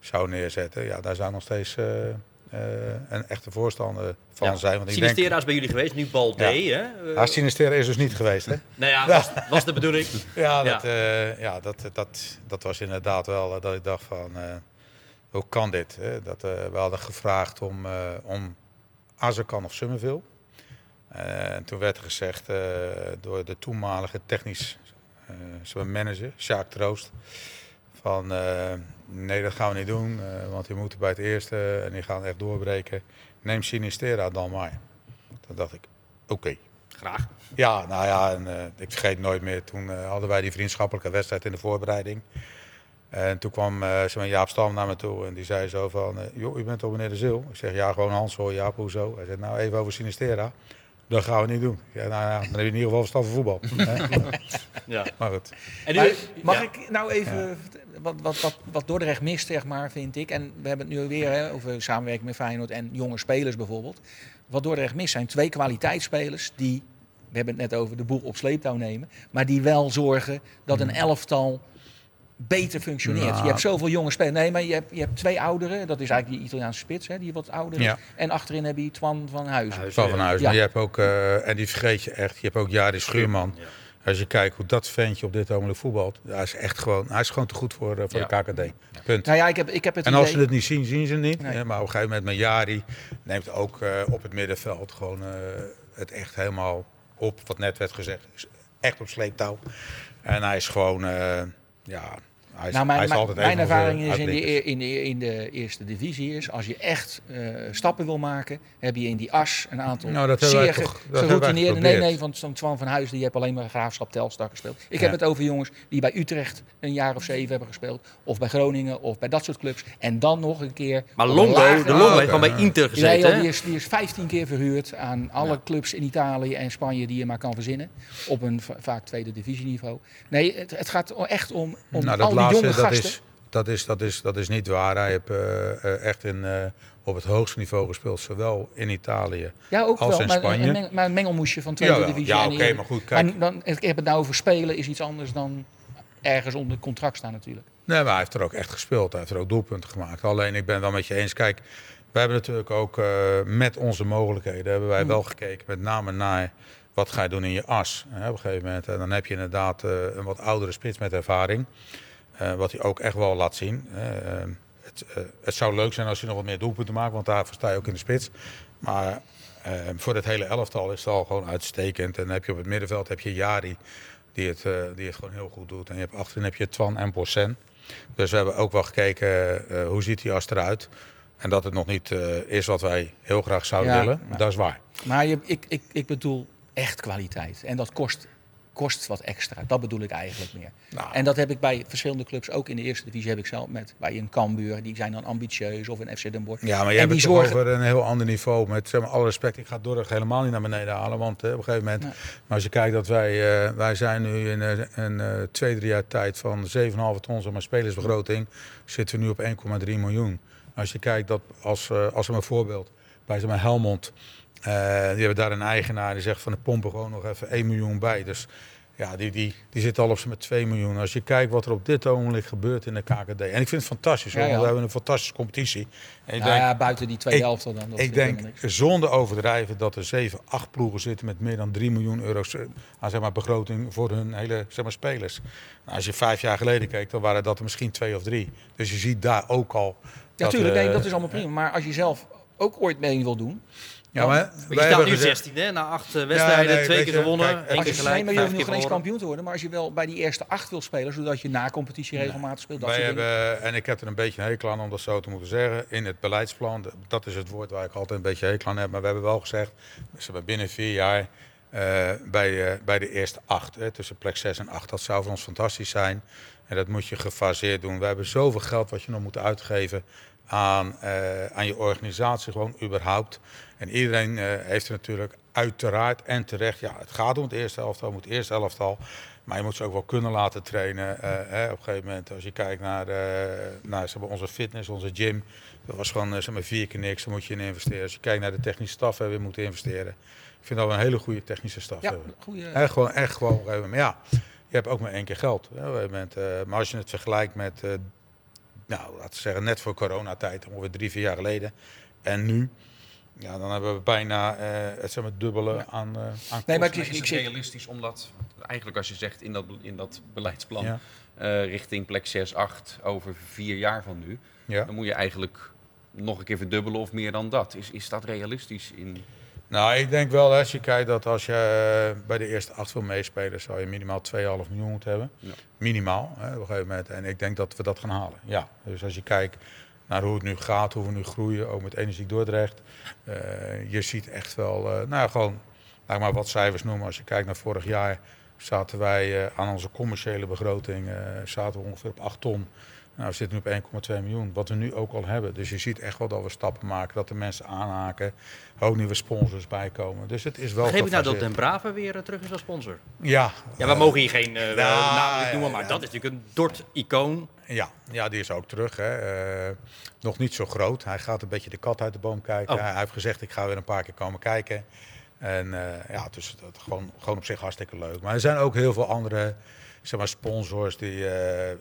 zou neerzetten. Ja, daar zou nog steeds een echte voorstander van Ja. zijn. Want ik denk, Sinistera is bij jullie geweest, nu Balde. Ja. Hè? Eh, Ah, Sinistera is dus niet geweest, hè? nou ja, was, was de bedoeling. Ja, Ja. dat, ja dat, dat, dat was inderdaad wel dat ik dacht van, hoe kan dit? Hè? Dat, we hadden gevraagd om, om Azarkan of Summerville. Eh, en toen werd gezegd eh, door de toenmalige technisch eh, manager, Sjaak Troost, van nee, dat gaan we niet doen, want die moeten bij het eerste en die gaan echt doorbreken. Neem Sinistera dan maar. Toen dacht ik, oké. Graag. Ja, nou ja, en, ik vergeet nooit meer. Toen hadden wij die vriendschappelijke wedstrijd in de voorbereiding. En toen kwam eh, zeg maar, Jaap Stam naar me toe en die zei zo van... eh, joh, u bent toch meneer De Zil? Ik zeg, ja, gewoon Hans hoor, Jaap, hoezo? Hij zei, nou, even over Sinistera. Dat gaan we niet doen. Ja, nou ja, dan heb je in ieder geval verstand van voetbal. Ja. maar goed. En nu, mag ja. ik nou even, wat, wat, wat, wat Dordrecht mist, zeg maar, vind ik. En we hebben het nu weer hè, over samenwerking met Feyenoord en jonge spelers bijvoorbeeld. Wat Dordrecht mist zijn twee kwaliteitsspelers die we hebben het net over de boel op sleeptouw nemen. Maar die wel zorgen dat een elftal beter functioneert. Nou. Je hebt zoveel jonge spelers. Nee, maar je hebt, je hebt twee ouderen. Dat is eigenlijk die Italiaanse spits, hè, die wat ouder is. Ja. En achterin heb je Twan van Huizen. Huis, Van. Ja. Maar je hebt ook, eh, en die vergeet je echt, je hebt ook Jari Schuurman. Als je kijkt hoe dat ventje op dit moment voetbalt, hij is echt gewoon, hij is gewoon te goed voor, eh, voor Ja. de KKD. Punt. Nou ja, ik heb, ik heb het En als ze het niet zien, zien ze het niet. Nee. Ja, maar op een gegeven moment met Jari neemt ook eh, op het middenveld gewoon eh, het echt helemaal op. Wat net werd gezegd, is echt op sleeptouw. En hij is gewoon, eh, ja, hij is, Nou, mijn, hij is mijn- altijd van ervaring is in de, eer- in, de, in de eerste divisie is, als je echt eh, stappen wil maken, heb je in die as een aantal Nou, dat hebben wij zeer toch- geroutineerde... Nee, nee, van zo'n Twan van Huis, die heeft alleen maar Graafschap Telstar gespeeld. Ik Ja. heb het over jongens die bij Utrecht een jaar of zeven hebben gespeeld. Of bij Groningen, of bij dat soort clubs. En dan nog een keer... Maar Longo, de Longo heeft gewoon bij Inter Nee, gezeten. hè? die, is, die is 15 keer verhuurd aan alle clubs in Italië en Spanje die je maar kan verzinnen. Op een va- vaak tweede divisieniveau. Nee, het, het gaat echt om, om nou, al jonge dat gasten. is, dat, is, dat, is, dat is niet waar. Hij heeft eh, eh, echt in, eh, op het hoogste niveau gespeeld, zowel in Italië Ja, ook als wel. in Maar Spanje. een, meng- maar een mengelmoesje van tweede Jawel. divisie. Ja, oké, maar goed, kijk. Maar dan, ik heb het nou over spelen is iets anders dan ergens onder contract staan natuurlijk. Nee, maar hij heeft er ook echt gespeeld. Hij heeft er ook doelpunten gemaakt. Alleen ik ben wel met je eens. Kijk, we hebben natuurlijk ook eh, met onze mogelijkheden hebben wij wel gekeken. Met name naar wat ga je doen in je as. Hè, op een gegeven moment. En dan heb je inderdaad eh, een wat oudere spits met ervaring. Eh, wat hij ook echt wel laat zien. Eh, het, eh, het zou leuk zijn als hij nog wat meer doelpunten maakt. Want daarvoor sta je ook in de spits. Maar eh, voor het hele elftal is het al gewoon uitstekend. En dan heb je op het middenveld heb je Jari. Die het, die het gewoon heel goed doet. En je hebt achterin heb je Twan en Bossen. Dus we hebben ook wel gekeken hoe ziet die as eruit. En dat het nog niet is wat wij heel graag zouden Ja, willen. Dat is waar. Maar je, ik, ik, ik bedoel echt kwaliteit. En dat kost, kost wat extra. Dat bedoel ik eigenlijk meer. Nou. En dat heb ik bij verschillende clubs, ook in de eerste divisie heb ik zelf met bij een Cambuur, die zijn dan ambitieus of een FC Den Bosch. Ja, maar en hebt die het zorgen, over een heel ander niveau. Met zeg maar, alle respect, ik ga Dordrecht helemaal niet naar beneden halen. Want op een gegeven moment, maar als je kijkt dat wij, eh, wij zijn nu in eh, een eh, twee, drie jaar tijd van 7,5 ton zeg maar, spelersbegroting, zitten we nu op 1,3 miljoen. Als je kijkt dat als, eh, als een voorbeeld, bij zeg maar, Helmond, die hebben daar een eigenaar die zegt van de pompen gewoon nog even 1 miljoen bij. Dus ja, die, die, die zit al op z'n met 2 miljoen. Als je kijkt wat er op dit ogenblik gebeurt in de KKD. En ik vind het fantastisch, hoor, Ja, ja. want we hebben een fantastische competitie. En ik nou denk, ja, buiten die tweede ik- helft dan. Dat ik denk zonder overdrijven dat er 7, 8 ploegen zitten met meer dan 3 miljoen euro aan zeg maar, begroting voor hun hele zeg maar, spelers. Nou, als je vijf jaar geleden keek, dan waren dat er misschien twee of drie. Dus je ziet daar ook al. Ja, tuurlijk, eh, nee, dat is allemaal prima. Maar als je zelf ook ooit mee wil doen, Ja, maar Maar wij je staat hebben nu gezegd- 16 hè? na acht eh, wedstrijden, nee, twee keer je, gewonnen, kijk, één keer gelijk, nee, maar je hoeft nog geen eens kampioen te worden. Maar als je wel bij die eerste acht wil spelen, zodat je na competitie regelmatig speelt. Dat Wij hebben, en ik heb er een beetje een hekel aan om dat zo te moeten zeggen, in het beleidsplan, dat is het woord waar ik altijd een beetje hekel aan heb, maar we hebben wel gezegd, dus we binnen vier jaar eh, bij, eh, bij de eerste acht, hè, tussen plek 6 en 8, dat zou voor ons fantastisch zijn. En dat moet je gefaseerd doen. We hebben zoveel geld wat je nog moet uitgeven aan, eh, aan je organisatie, gewoon überhaupt. En iedereen eh, heeft er natuurlijk uiteraard en terecht, ja, het gaat om het eerste elftal, moet het eerste elftal. Maar je moet ze ook wel kunnen laten trainen. eh, hè, op een gegeven moment, als je kijkt naar, naar zeg maar, onze fitness, onze gym. Dat was gewoon zeg maar, vier keer niks, daar moet je in investeren. Als je kijkt naar de technische staf, hebben we moeten investeren. Ik vind dat we een hele goede technische staf Ja, hebben. goeie. Echt gewoon, echt gewoon. op een gegeven moment. Maar ja, je hebt ook maar één keer geld. Hè, op een moment. Maar als je het vergelijkt met, nou, laten we zeggen, net voor coronatijd, ongeveer drie, vier jaar geleden. En nu, ja, dan hebben we bijna eh, het zeg maar, dubbele aan, eh aan Nee, maar ik, is ik, het realistisch omdat, eigenlijk als je zegt in dat, in dat beleidsplan, Ja. eh, richting plek 6, 8 over vier jaar van nu, Ja. dan moet je eigenlijk nog een keer verdubbelen of meer dan dat. Is, is dat realistisch? In... Nou, ik denk wel, als je kijkt dat als je bij de eerste acht wil meespelen, zou je minimaal 2,5 miljoen moeten hebben. Ja. Minimaal, hè, op een gegeven moment. En ik denk dat we dat gaan halen. Ja. Dus als je kijkt naar hoe het nu gaat, hoe we nu groeien, ook met Energie Dordrecht. eh, je ziet echt wel, eh, nou gewoon, laat maar wat cijfers noemen. Als je kijkt naar vorig jaar, zaten wij eh, aan onze commerciële begroting zaten we ongeveer op 8 ton. Nou, we zitten nu op 1,2 miljoen, wat we nu ook al hebben. Dus je ziet echt wel dat we stappen maken, dat de mensen aanhaken, ook nieuwe sponsors bijkomen. Dus het is wel Begreep ik nou dat. Den Brave weer eh, terug is als sponsor? Ja, Ja, we mogen hier geen eh ja, niet noemen, maar dat is natuurlijk een Dort-icoon. ja, ja, die is ook terug. Hè. Eh, nog niet zo groot. Hij gaat een beetje de kat uit de boom kijken. Oh. Hij heeft gezegd, ik ga weer een paar keer komen kijken. En ja, dus dat gewoon, gewoon op zich hartstikke leuk. Maar er zijn ook heel veel andere zeg sponsors die, eh,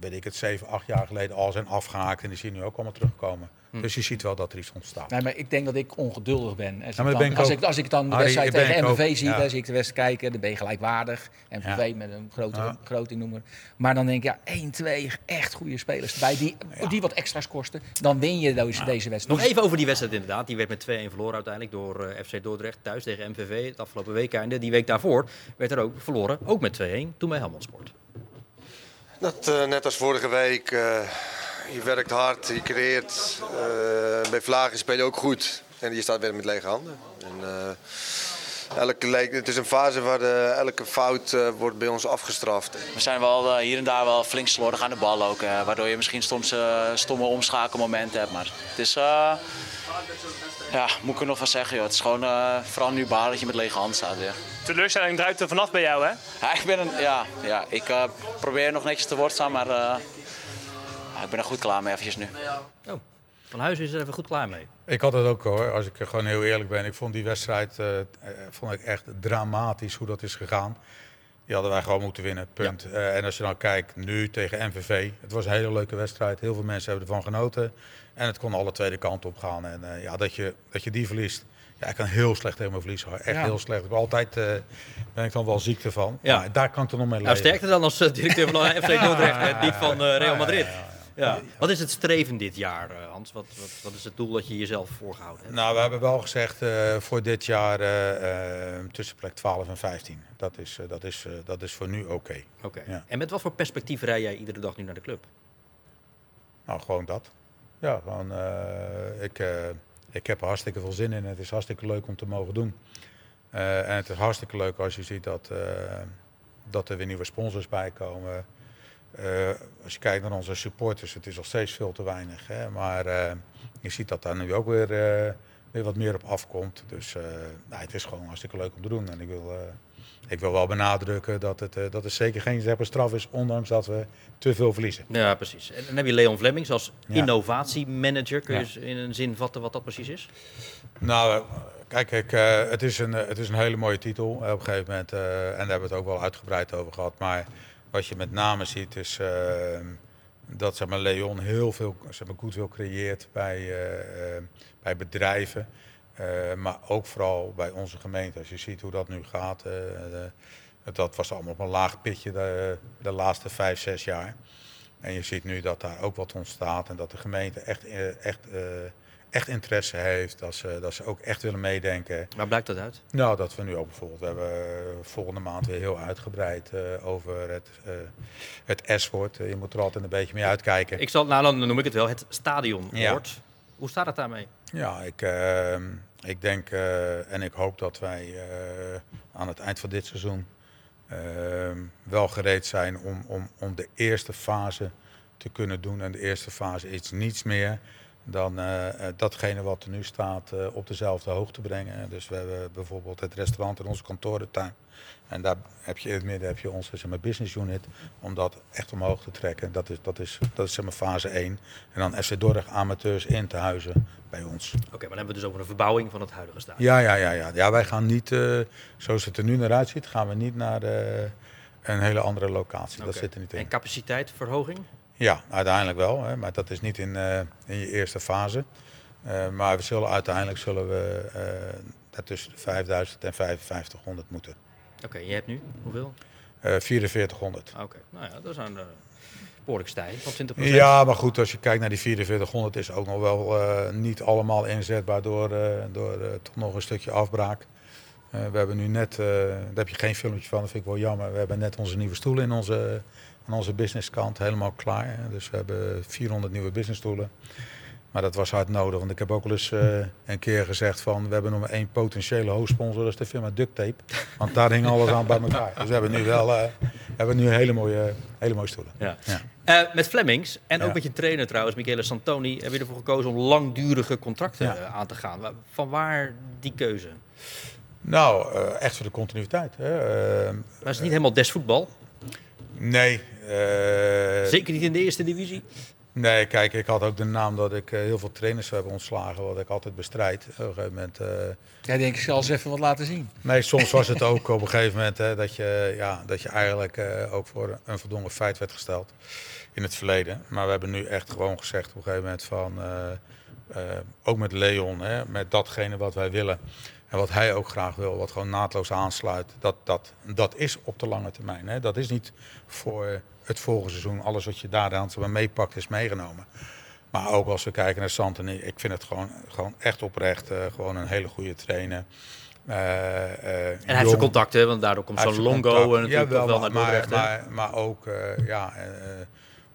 weet ik het, zeven, acht jaar geleden al zijn afgehaakt. En die zien nu ook allemaal terugkomen. Hm. Dus je ziet wel dat er iets ontstaat. Nee, maar ik denk dat ik ongeduldig ben. Als, Ja, ik, dan, ben ik als, ik, als ik dan de wedstrijd tegen ook. MVV zie, Ja. dan zie ik de wedstrijd kijken, dan ben je gelijkwaardig. MVV Ja. met een grote Ja. groting noemen. Maar dan denk ik, ja, 1, 2 echt goede spelers erbij die, die wat extra's kosten. Dan win je deze, deze wedstrijd. Nog even over die wedstrijd inderdaad. Die werd met 2-1 verloren uiteindelijk door eh, FC Dordrecht thuis tegen MVV het afgelopen weekende. Die week daarvoor werd er ook verloren, ook met 2-1, toen bij Helmond Sport. Dat, eh, net als vorige week. eh, je werkt hard, je creëert. eh, bij Vlagen speel je ook goed. En je staat weer met lege handen. En, eh, elke het is een fase waar eh, elke fout eh, wordt bij ons afgestraft. We zijn wel hier en daar wel flink slordig aan de bal ook. eh, waardoor je misschien soms eh, stomme omschakelmomenten hebt. Maar het is... eh, ja, moet ik er nog van zeggen joh. Het is gewoon eh, vooral nu baar dat je met lege hand staat weer. Teleurstelling druipt er vanaf bij jou, hè? Ja, ik, ben een, ja, ja, ik eh, probeer nog netjes te woord staan, maar ja, ik ben er goed klaar mee eventjes nu. Oh, Van Huizen is er even goed klaar mee. Ik had het ook hoor, als ik gewoon heel eerlijk ben. Ik vond die wedstrijd eh, eh, vond ik echt dramatisch hoe dat is gegaan. Die hadden wij gewoon moeten winnen, punt. Eh, en als je dan kijkt nu tegen MVV, het was een hele leuke wedstrijd. Heel veel mensen hebben ervan genoten. En het kon alle tweede kant op gaan. En eh, ja, dat je, dat je die verliest. Ja, ik kan heel slecht tegen me verliezen. hoor. Echt Ja. heel slecht. Ik ben altijd eh, ben ik dan wel ziekte van. Ja. Maar daar kan ik er nog mee Nou, leven. sterkte dan als directeur van FC Dordrecht, hè, niet van Real Madrid. Ja. Wat is het streven dit jaar, eh, Hans? Wat, wat, wat is het doel dat je jezelf voorgehouden hebt? Nou, we hebben wel gezegd eh, voor dit jaar eh, tussen plek 12 en 15. Dat is, dat is, dat is voor nu oké. Oké. Ja. En met wat voor perspectief rij jij iedere dag nu naar de club? Nou, gewoon dat. Ja, gewoon, ik, ik heb er hartstikke veel zin in. Het is hartstikke leuk om te mogen doen. En het is hartstikke leuk als je ziet dat, dat er weer nieuwe sponsors bij komen. Eh, als je kijkt naar onze supporters, het is nog steeds veel te weinig. Hè? Maar eh, je ziet dat daar nu ook weer, eh, weer wat meer op afkomt. Dus nou, het is gewoon hartstikke leuk om te doen. En ik wil, ik wil wel benadrukken dat het, dat het zeker geen straf is, ondanks dat we te veel verliezen. Ja, precies. En dan heb je Leon Vlemmings als Ja. innovatiemanager. Kun je Ja. eens in een zin vatten wat dat precies is? Nou, kijk, ik, het, is een, het is een hele mooie titel op een gegeven moment. en daar hebben we het ook wel uitgebreid over gehad. Maar wat je met name ziet is eh, dat zeg maar, Leon heel veel zeg maar, goodwill creëert bij, eh, eh, bij bedrijven. eh, maar ook vooral bij onze gemeente. Als je ziet hoe dat nu gaat. eh, dat was allemaal op een laag pitje de, de laatste vijf, zes jaar. En je ziet nu dat daar ook wat ontstaat. En dat de gemeente echt, echt, echt interesse heeft. Dat ze, dat ze ook echt willen meedenken. Waar blijkt dat uit? Nou, dat we nu ook bijvoorbeeld, we hebben eh, volgende maand weer heel uitgebreid eh, over het, eh het S-woord. Je moet er altijd een beetje mee uitkijken. Ik zal, nou, dan noem ik het wel het stadionwoord. Ja. Hoe staat het daarmee? Ja, ik, ik denk en ik hoop dat wij aan het eind van dit seizoen wel gereed zijn om, om, om de eerste fase te kunnen doen. En de eerste fase is niets meer dan eh, eh, datgene wat er nu staat eh, op dezelfde hoogte brengen. Dus we hebben bijvoorbeeld het restaurant en onze kantorentuin. En daar heb je in het midden heb je onze zeg maar, business unit om dat echt omhoog te trekken. Dat is, dat is, dat is zeg maar, fase 1. En dan FC Dordrecht amateurs in te huizen bij ons. Oké, maar dan hebben we het dus over een verbouwing van het huidige stadion. Ja, ja, ja, ja. ja wij gaan niet, zoals het er nu naar uitziet, gaan we niet naar een hele andere locatie. Dat zit er niet in. En capaciteitverhoging? Ja, uiteindelijk wel, hè, maar dat is niet in, eh, in je eerste fase. Eh, maar we zullen uiteindelijk zullen we eh, tussen de 5000 en 5500 moeten. Oké, je hebt nu hoeveel? Eh 4400. Oké, nou ja, dat is een uh, behoorlijk stijging van 20%. Ja, maar goed, als je kijkt naar die 4400 is ook nog wel niet allemaal inzetbaar door, eh, door toch nog een stukje afbraak. Eh, we hebben nu net, eh, daar heb je geen filmpje van, dat vind ik wel jammer. We hebben net onze nieuwe stoelen in onze, aan onze businesskant helemaal klaar. Dus we hebben 400 nieuwe businessstoelen. Maar dat was hard nodig, want ik heb ook wel eens eh, een keer gezegd van... we hebben nog maar één potentiële hoofdsponsor, dat is de firma Duct Tape. Want daar hing alles aan bij elkaar. Dus we hebben nu wel eh, hebben nu hele, mooie, hele mooie stoelen. Ja. Ja. Uh, met Flemings en ook met je trainer trouwens, Michele Santoni, heb je ervoor gekozen om langdurige contracten Ja. uh, aan te gaan. Van waar die keuze? Nou, eh, echt voor de continuïteit. Hè. Eh, Maar is het niet helemaal des voetbal? nee. eh, Zeker niet in de eerste divisie? Nee, kijk, ik had ook de naam dat ik eh, heel veel trainers heb ontslagen, wat ik altijd bestrijd. Op een gegeven moment. eh, Jij denk ik zal eens even wat laten zien. nee, soms was het ook op een gegeven moment hè, dat, je, ja, dat je eigenlijk eh, ook voor een voldongen feit werd gesteld in het verleden. Maar we hebben nu echt gewoon gezegd op een gegeven moment van, eh, eh, ook met Leon, hè, met datgene wat wij willen. En wat hij ook graag wil, wat gewoon naadloos aansluit, dat, dat, dat is op de lange termijn. Hè. Dat is niet voor het volgende seizoen. Alles wat je daar aan meepakt is meegenomen. Maar ook als we kijken naar Santoni, ik vind het gewoon, gewoon echt oprecht eh, gewoon een hele goede trainer. Eh, eh, En hij heeft zijn contacten, want daardoor komt zo'n Longo contact. natuurlijk Jawel, wel naar maar, Dordrecht. hè? maar, maar ook ja,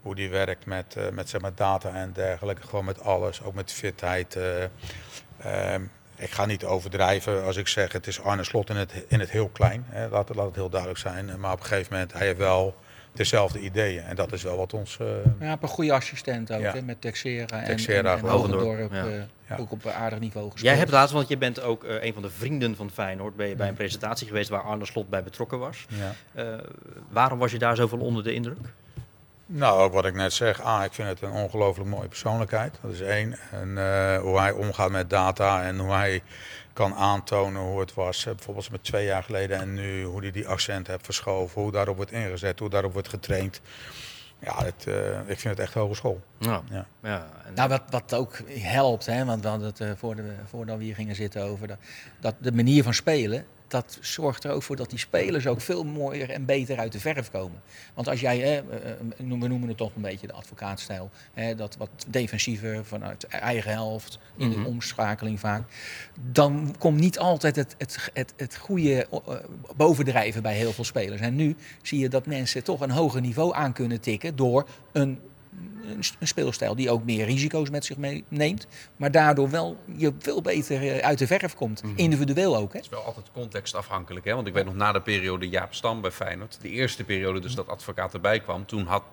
hoe die werkt met, met zeg maar, data en dergelijke. Gewoon met alles, ook met fitheid. eh, ehm, ik ga niet overdrijven als ik zeg het is Arne Slot in het, in het heel klein. Hè. Laat, het- laat het heel duidelijk zijn. Maar op een gegeven moment, hij heeft wel dezelfde ideeën. En dat is wel wat ons... eh, Ja, op een goede assistent ook, Ja. hè, met Texera en, Texera en, en gewoon. Hogendorp. Ja. eh, Ja. Ook op een aardig niveau gespeeld. Jij hebt laatst, want je bent ook eh, een van de vrienden van Feyenoord, ben je bij een presentatie geweest waar Arne Slot bij betrokken was. ja. Eh, waarom was je daar zoveel onder de indruk? Nou, ook wat ik net zeg. Ah, ik vind het een ongelooflijk mooie persoonlijkheid. Dat is één. En eh, hoe hij omgaat met data en hoe hij kan aantonen hoe het was. eh, bijvoorbeeld met twee jaar geleden en nu, hoe hij die accent heeft verschoven. Hoe daarop wordt ingezet, hoe daarop wordt getraind. Ja, het, eh, ik vind het echt hogeschool. Ja. Ja. Ja, en- Nou, wat, wat ook helpt, hè, want we hadden het eh, voor de, voordat we hier gingen zitten over dat, dat de manier van spelen. Dat zorgt er ook voor dat die spelers ook veel mooier en beter uit de verf komen. Want als jij, hè, eh, eh, we noemen het toch een beetje de advocaatstijl, hè, dat wat defensiever vanuit eigen helft, in Mhm. de omschakeling vaak, dan komt niet altijd het, het, het, het goede eh, bovendrijven bij heel veel spelers. En nu zie je dat mensen toch een hoger niveau aan kunnen tikken door een een speelstijl die ook meer risico's met zich meeneemt. Maar daardoor wel je veel beter eh, uit de verf komt. Individueel ook. Hè? Het is wel altijd contextafhankelijk. Hè? Want ik weet nog na de periode Jaap Stam bij Feyenoord. De eerste periode dus dat advocaat erbij kwam. Toen had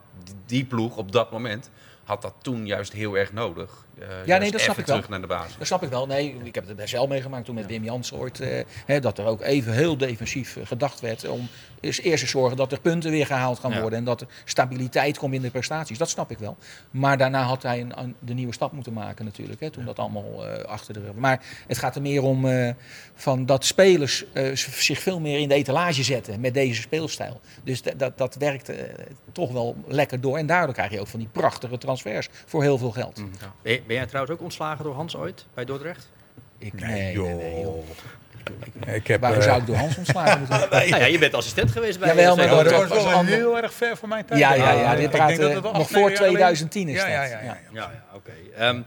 die ploeg op dat moment had dat toen juist heel erg nodig. Eh, juist nee, dat snap ik wel. terug naar de basis. Dat snap ik wel. Nee, ik heb het best wel meegemaakt toen met Wim Jansen ooit. eh, hè, dat er ook even heel defensief eh, gedacht werd om eerst eerst te zorgen dat er punten weer gehaald gaan Ja. worden. En dat er stabiliteit komt in de prestaties. Dat snap ik wel. Maar daarna had hij een, een- de nieuwe stap moeten maken natuurlijk. Hè, toen dat allemaal eh, achter de rug. Maar het gaat er meer om eh, van dat spelers eh, zich veel meer in de etalage zetten met deze speelstijl. Dus dat, dat, dat werkt toch wel lekker door. En daardoor krijg je ook van die prachtige transfers voor heel veel geld. Ben, je- ben jij trouwens ook ontslagen door Hans ooit bij Dordrecht? Ik, Nee, nee, joh. nee, nee, joh. Ik heb, Waarom eh, zou ik door Hans ontslagen moeten worden? Nou ja, je bent assistent geweest bij Jawel, eh, maar Ja, dat was was wel ander- heel erg ver voor mijn tijd. Ja, ja, ja. Ik Dit al nog voor negen jaar geleden- 2010 is Ja, dat. ja, ja, ja. Ja, ja oké. Ehm,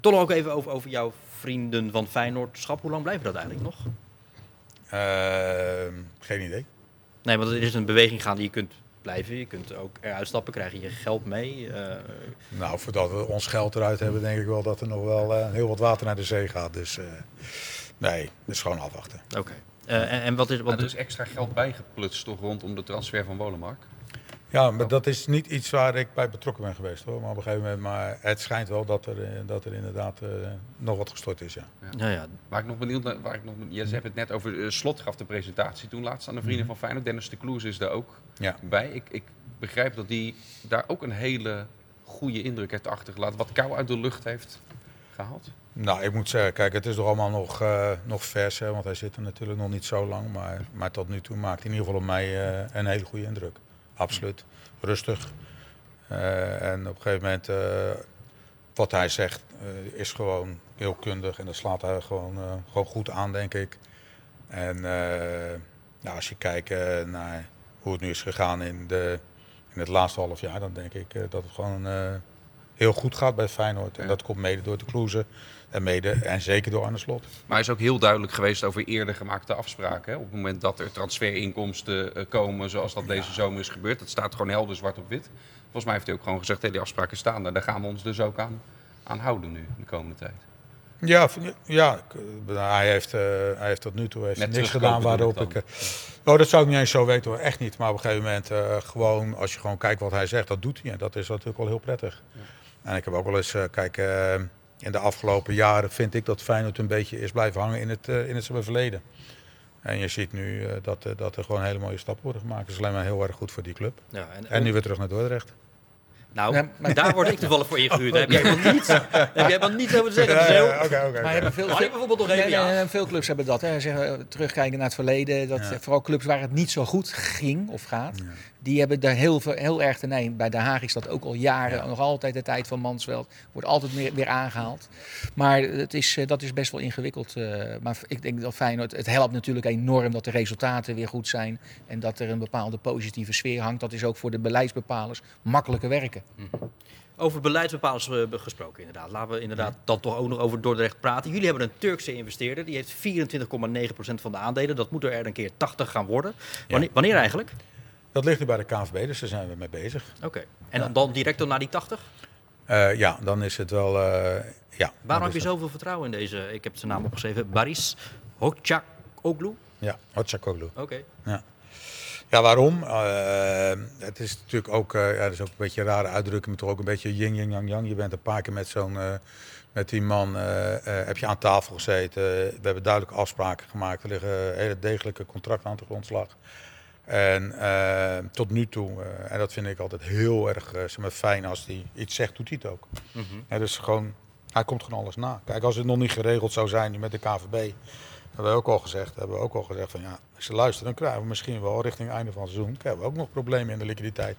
toch nog ook even over, over jouw vrienden van Feyenoordschap. Hoe lang blijven dat eigenlijk nog? Ehm, geen idee. Nee, want er is een beweging gaande. Je kunt blijven, je kunt ook eruit stappen, krijg je je geld mee. eh, Nou, voordat we ons geld eruit hebben, denk ik wel dat er nog wel eh, heel wat water naar de zee gaat. Dus eh, nee, dat is gewoon afwachten. Oké. Eh, en, en wat is... Wat er is extra geld bijgeplutst toch rondom de transfer van Wolemark. Ja, maar dat is niet iets waar ik bij betrokken ben geweest hoor. Maar op een gegeven moment, maar het schijnt wel dat er, eh, dat er inderdaad eh, nog wat gestort is. Ja. Ja, ja. Waar ik nog benieuwd naar, waar ik nog, je hebt het net over, eh, Slot gaf de presentatie toen laatst aan de vrienden van Feyenoord. Dennis de Kloes is daar ook Ja. bij. Ik, ik begrijp dat hij daar ook een hele goede indruk heeft achtergelaten. Wat kou uit de lucht heeft gehaald. Nou, ik moet zeggen, kijk, het is toch allemaal nog, eh, nog vers, hè, want hij zit er natuurlijk nog niet zo lang. Maar, maar tot nu toe maakt hij in ieder geval op mij eh, een hele goede indruk. Absoluut. Rustig. Eh, en op een gegeven moment, eh, wat hij zegt, eh, is gewoon heel kundig. En dat slaat hij gewoon, gewoon goed aan, denk ik. En nou, als je kijkt naar hoe het nu is gegaan in, de, in het laatste half jaar, dan denk ik dat het gewoon heel goed gaat bij Feyenoord. En Ja. dat komt mede door de Kloeze en mede en zeker door Arne Slot. Maar hij is ook heel duidelijk geweest over eerder gemaakte afspraken. Hè? Op het moment dat er transferinkomsten eh, komen, zoals dat deze zomer is gebeurd. Dat staat gewoon helder zwart op wit. Volgens mij heeft hij ook gewoon gezegd, hé, die afspraken staan daar. Daar gaan we ons dus ook aan, aan houden nu, de komende tijd. Ja, ja eh, hij, heeft, eh, hij heeft tot nu toe heeft niks gedaan waarop ik... oh, dat zou ik niet eens zo weten hoor, echt niet. Maar op een gegeven moment, gewoon, als je gewoon kijkt wat hij zegt, dat doet hij. En dat is natuurlijk wel heel prettig. En ik heb ook wel eens, eh, kijk, eh, in de afgelopen jaren vind ik dat Feyenoord een beetje is blijven hangen in het, eh, in het verleden. En je ziet nu eh, dat, dat er gewoon hele mooie stappen worden gemaakt. Dat is alleen maar heel erg goed voor die club. ja en, En nu weer terug naar Dordrecht. Nou, Ja, maar- daar word ik toevallig voor ingehuurd. Daar heb jij helemaal niets, daar heb jij helemaal niets over te zeggen. Oké, oké, oké. Maar hebben veel, bijvoorbeeld nog even, ja. veel clubs hebben dat. Hè. Zeggen, terugkijken naar het verleden. Dat, Ja. Vooral clubs waar het niet zo goed ging of gaat. Die hebben daar heel, veel, heel erg ten einde. Bij Den Haag is dat ook al jaren. Nog altijd de tijd van Mansveld. Wordt altijd weer, weer aangehaald. Maar het is, eh, dat is best wel ingewikkeld. eh, maar ik denk dat Feyenoord... Het helpt natuurlijk enorm dat de resultaten weer goed zijn. En dat er een bepaalde positieve sfeer hangt. Dat is ook voor de beleidsbepalers makkelijker werken. Over beleidsbepalers eh, gesproken, inderdaad. Laten we inderdaad dan toch ook nog over Dordrecht praten. Jullie hebben een Turkse investeerder. Die heeft 24,9% van de aandelen. Dat moet er een keer 80 gaan worden. Wanneer, wanneer eigenlijk? Dat ligt nu bij de KNVB, dus daar zijn we mee bezig. Oké. En dan, dan direct dan naar die 80? Eh, ja, dan is het wel... eh, ja, Waarom heb je zoveel vertrouwen in deze? Ik heb zijn naam opgeschreven. Baris Hocakoglu. Ja, Hotsakoglu. Oké. Ja. ja, waarom? Eh, het is natuurlijk ook, ja, dat is ook een beetje een rare uitdrukking, maar toch ook een beetje yin, yin, yang, yang. Je bent een paar keer met zo'n, met die man, heb je aan tafel gezeten. We hebben duidelijke afspraken gemaakt. Er liggen hele degelijke contracten aan de grondslag. En eh, tot nu toe, eh, en dat vind ik altijd heel erg eh, zeg maar, fijn als hij iets zegt, doet hij het ook. Ja, dus gewoon, hij komt gewoon alles na. Kijk, als het nog niet geregeld zou zijn met de KVB, hebben we ook al gezegd, hebben we ook al gezegd van ja, als ze luisteren, dan krijgen we misschien wel richting het einde van het seizoen, krijgen we ook nog problemen in de liquiditeit.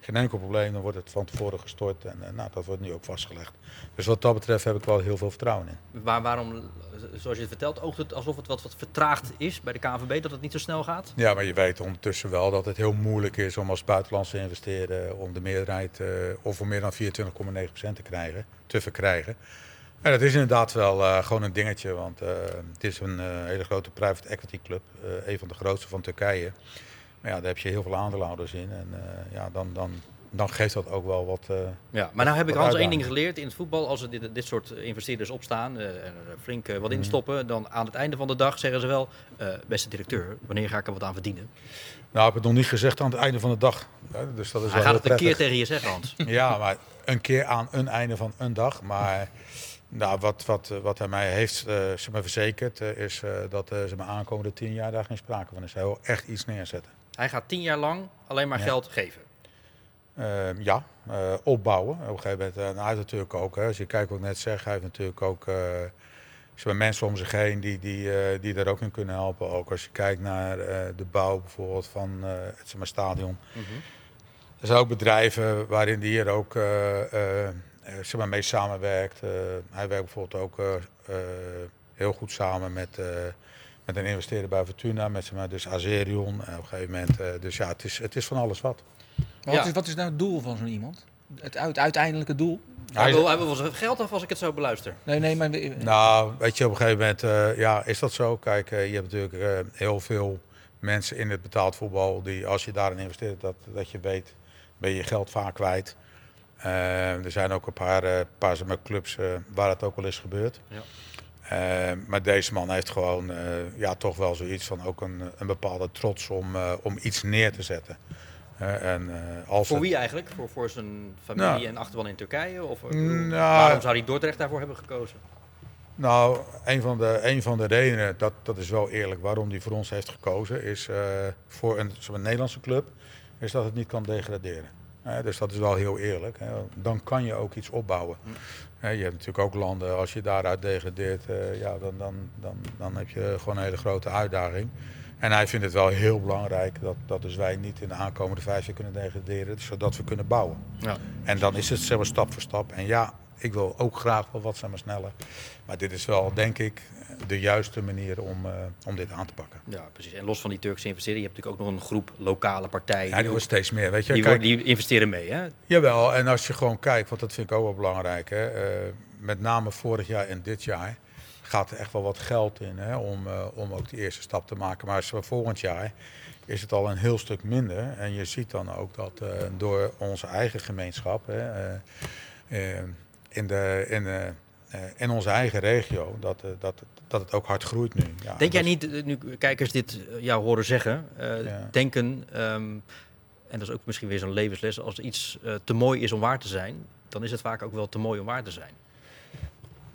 Geen enkel probleem, dan wordt het van tevoren gestort en eh, nou, dat wordt nu ook vastgelegd. Dus wat dat betreft heb ik wel heel veel vertrouwen in. Waar, waarom, zoals je het vertelt, oogt het alsof het wat, wat vertraagd is bij de KNVB, dat het niet zo snel gaat? Ja, maar je weet ondertussen wel dat het heel moeilijk is om als buitenlandse investeerder om de meerderheid eh, of meer dan 24,9% te krijgen, te verkrijgen. En dat is inderdaad wel eh, gewoon een dingetje, want eh, het is een eh, hele grote private equity club, een van de grootste van Turkije. Maar ja, daar heb je heel veel aandeelhouders in en ja, dan, dan, dan geeft dat ook wel wat. Ja, maar nou heb ik wat Hans één ding geleerd in het voetbal. Als er dit, dit soort investeerders opstaan en er flink eh, Mhm. wat instoppen, dan aan het einde van de dag zeggen ze wel, beste directeur, wanneer ga ik er wat aan verdienen? Nou, ik heb het nog niet gezegd aan het einde van de dag. hè, Dus dat is Hij wel gaat het een keer tegen je zeggen, Hans. Ja, maar een keer aan een einde van een dag. Maar nou, wat, wat, wat hij mij heeft eh, zeg maar verzekerd, eh, is eh, dat eh, ze me aankomende tien jaar daar geen sprake van is. Hij wil echt iets neerzetten. Hij gaat tien jaar lang alleen maar Ja. geld geven. Eh, ja, eh, opbouwen. Op een gegeven moment, en hij heeft natuurlijk ook, hè, als je kijkt wat ik net zeg, hij heeft natuurlijk ook eh, zeg mensen om zich heen die, die, eh, die daar ook in kunnen helpen. Ook als je kijkt naar eh, de bouw bijvoorbeeld van eh, het zeg maar, stadion. Er zijn ook bedrijven waarin die hier ook eh, eh, eh, zeg maar, mee samenwerkt. Eh, hij werkt bijvoorbeeld ook eh, eh, heel goed samen met, eh, met een investeerder bij Fortuna, met zeg maar, dus Azerion. En op een gegeven moment, eh, dus ja, het is, het is van alles wat. Maar Ja. wat, is, wat is nou het doel van zo'n iemand? Het uit, uiteindelijke doel? Hij wil, hij wil zijn geld af als ik het zo beluister. Nee, nee, maar... Nou, weet je, op een gegeven moment, eh, ja, is dat zo? Kijk, eh, je hebt natuurlijk eh, heel veel mensen in het betaald voetbal die, als je daarin investeert, dat, dat je weet, ben je je geld vaak kwijt. Eh, er zijn ook een paar, eh, clubs eh, waar het ook wel is gebeurd. Ja. Maar deze man heeft gewoon ja, toch wel zoiets van ook een, een bepaalde trots om, om iets neer te zetten. En, als Voor het- wie eigenlijk? Voor, voor zijn familie Nou. en achterban in Turkije? Of, Nou. waarom zou hij Dordrecht daarvoor hebben gekozen? Nou, een van de, een van de redenen, dat, dat is wel eerlijk, waarom hij voor ons heeft gekozen, is voor een, zo'n Nederlandse club, is dat het niet kan degraderen. Dus dat is wel heel eerlijk. Hè. Dan kan je ook iets opbouwen. Hè, je hebt natuurlijk ook landen, als je daaruit degradeert, eh, ja, dan, dan, dan, dan heb je gewoon een hele grote uitdaging. En hij vindt het wel heel belangrijk dat, dat dus wij niet in de aankomende vijf jaar kunnen degraderen, zodat we kunnen bouwen. Ja. En dan is het zeg maar, stap voor stap. En ja, ik wil ook graag wel wat zeg maar, sneller. Maar dit is wel, denk ik, de juiste manier om, eh, om dit aan te pakken. Ja, precies. En los van die Turkse investeren, je hebt natuurlijk ook nog een groep lokale partijen. Ja, die wordt steeds meer. Weet je, die, Kijk, die investeren mee, hè? Jawel, en als je gewoon kijkt, want dat vind ik ook wel belangrijk. Hè, eh, met name vorig jaar en dit jaar gaat er echt wel wat geld in hè, om, eh, om ook die eerste stap te maken. Maar volgend jaar is het al een heel stuk minder. En je ziet dan ook dat door onze eigen gemeenschap hè, in, de, in, de, eh, onze eigen regio, dat, eh, dat, dat het ook hard groeit nu. Ja, Denk jij niet, eh, nu kijkers dit jou horen zeggen, Ja. denken, ehm, en dat is ook misschien weer zo'n levensles, als iets te mooi is om waar te zijn, dan is het vaak ook wel te mooi om waar te zijn.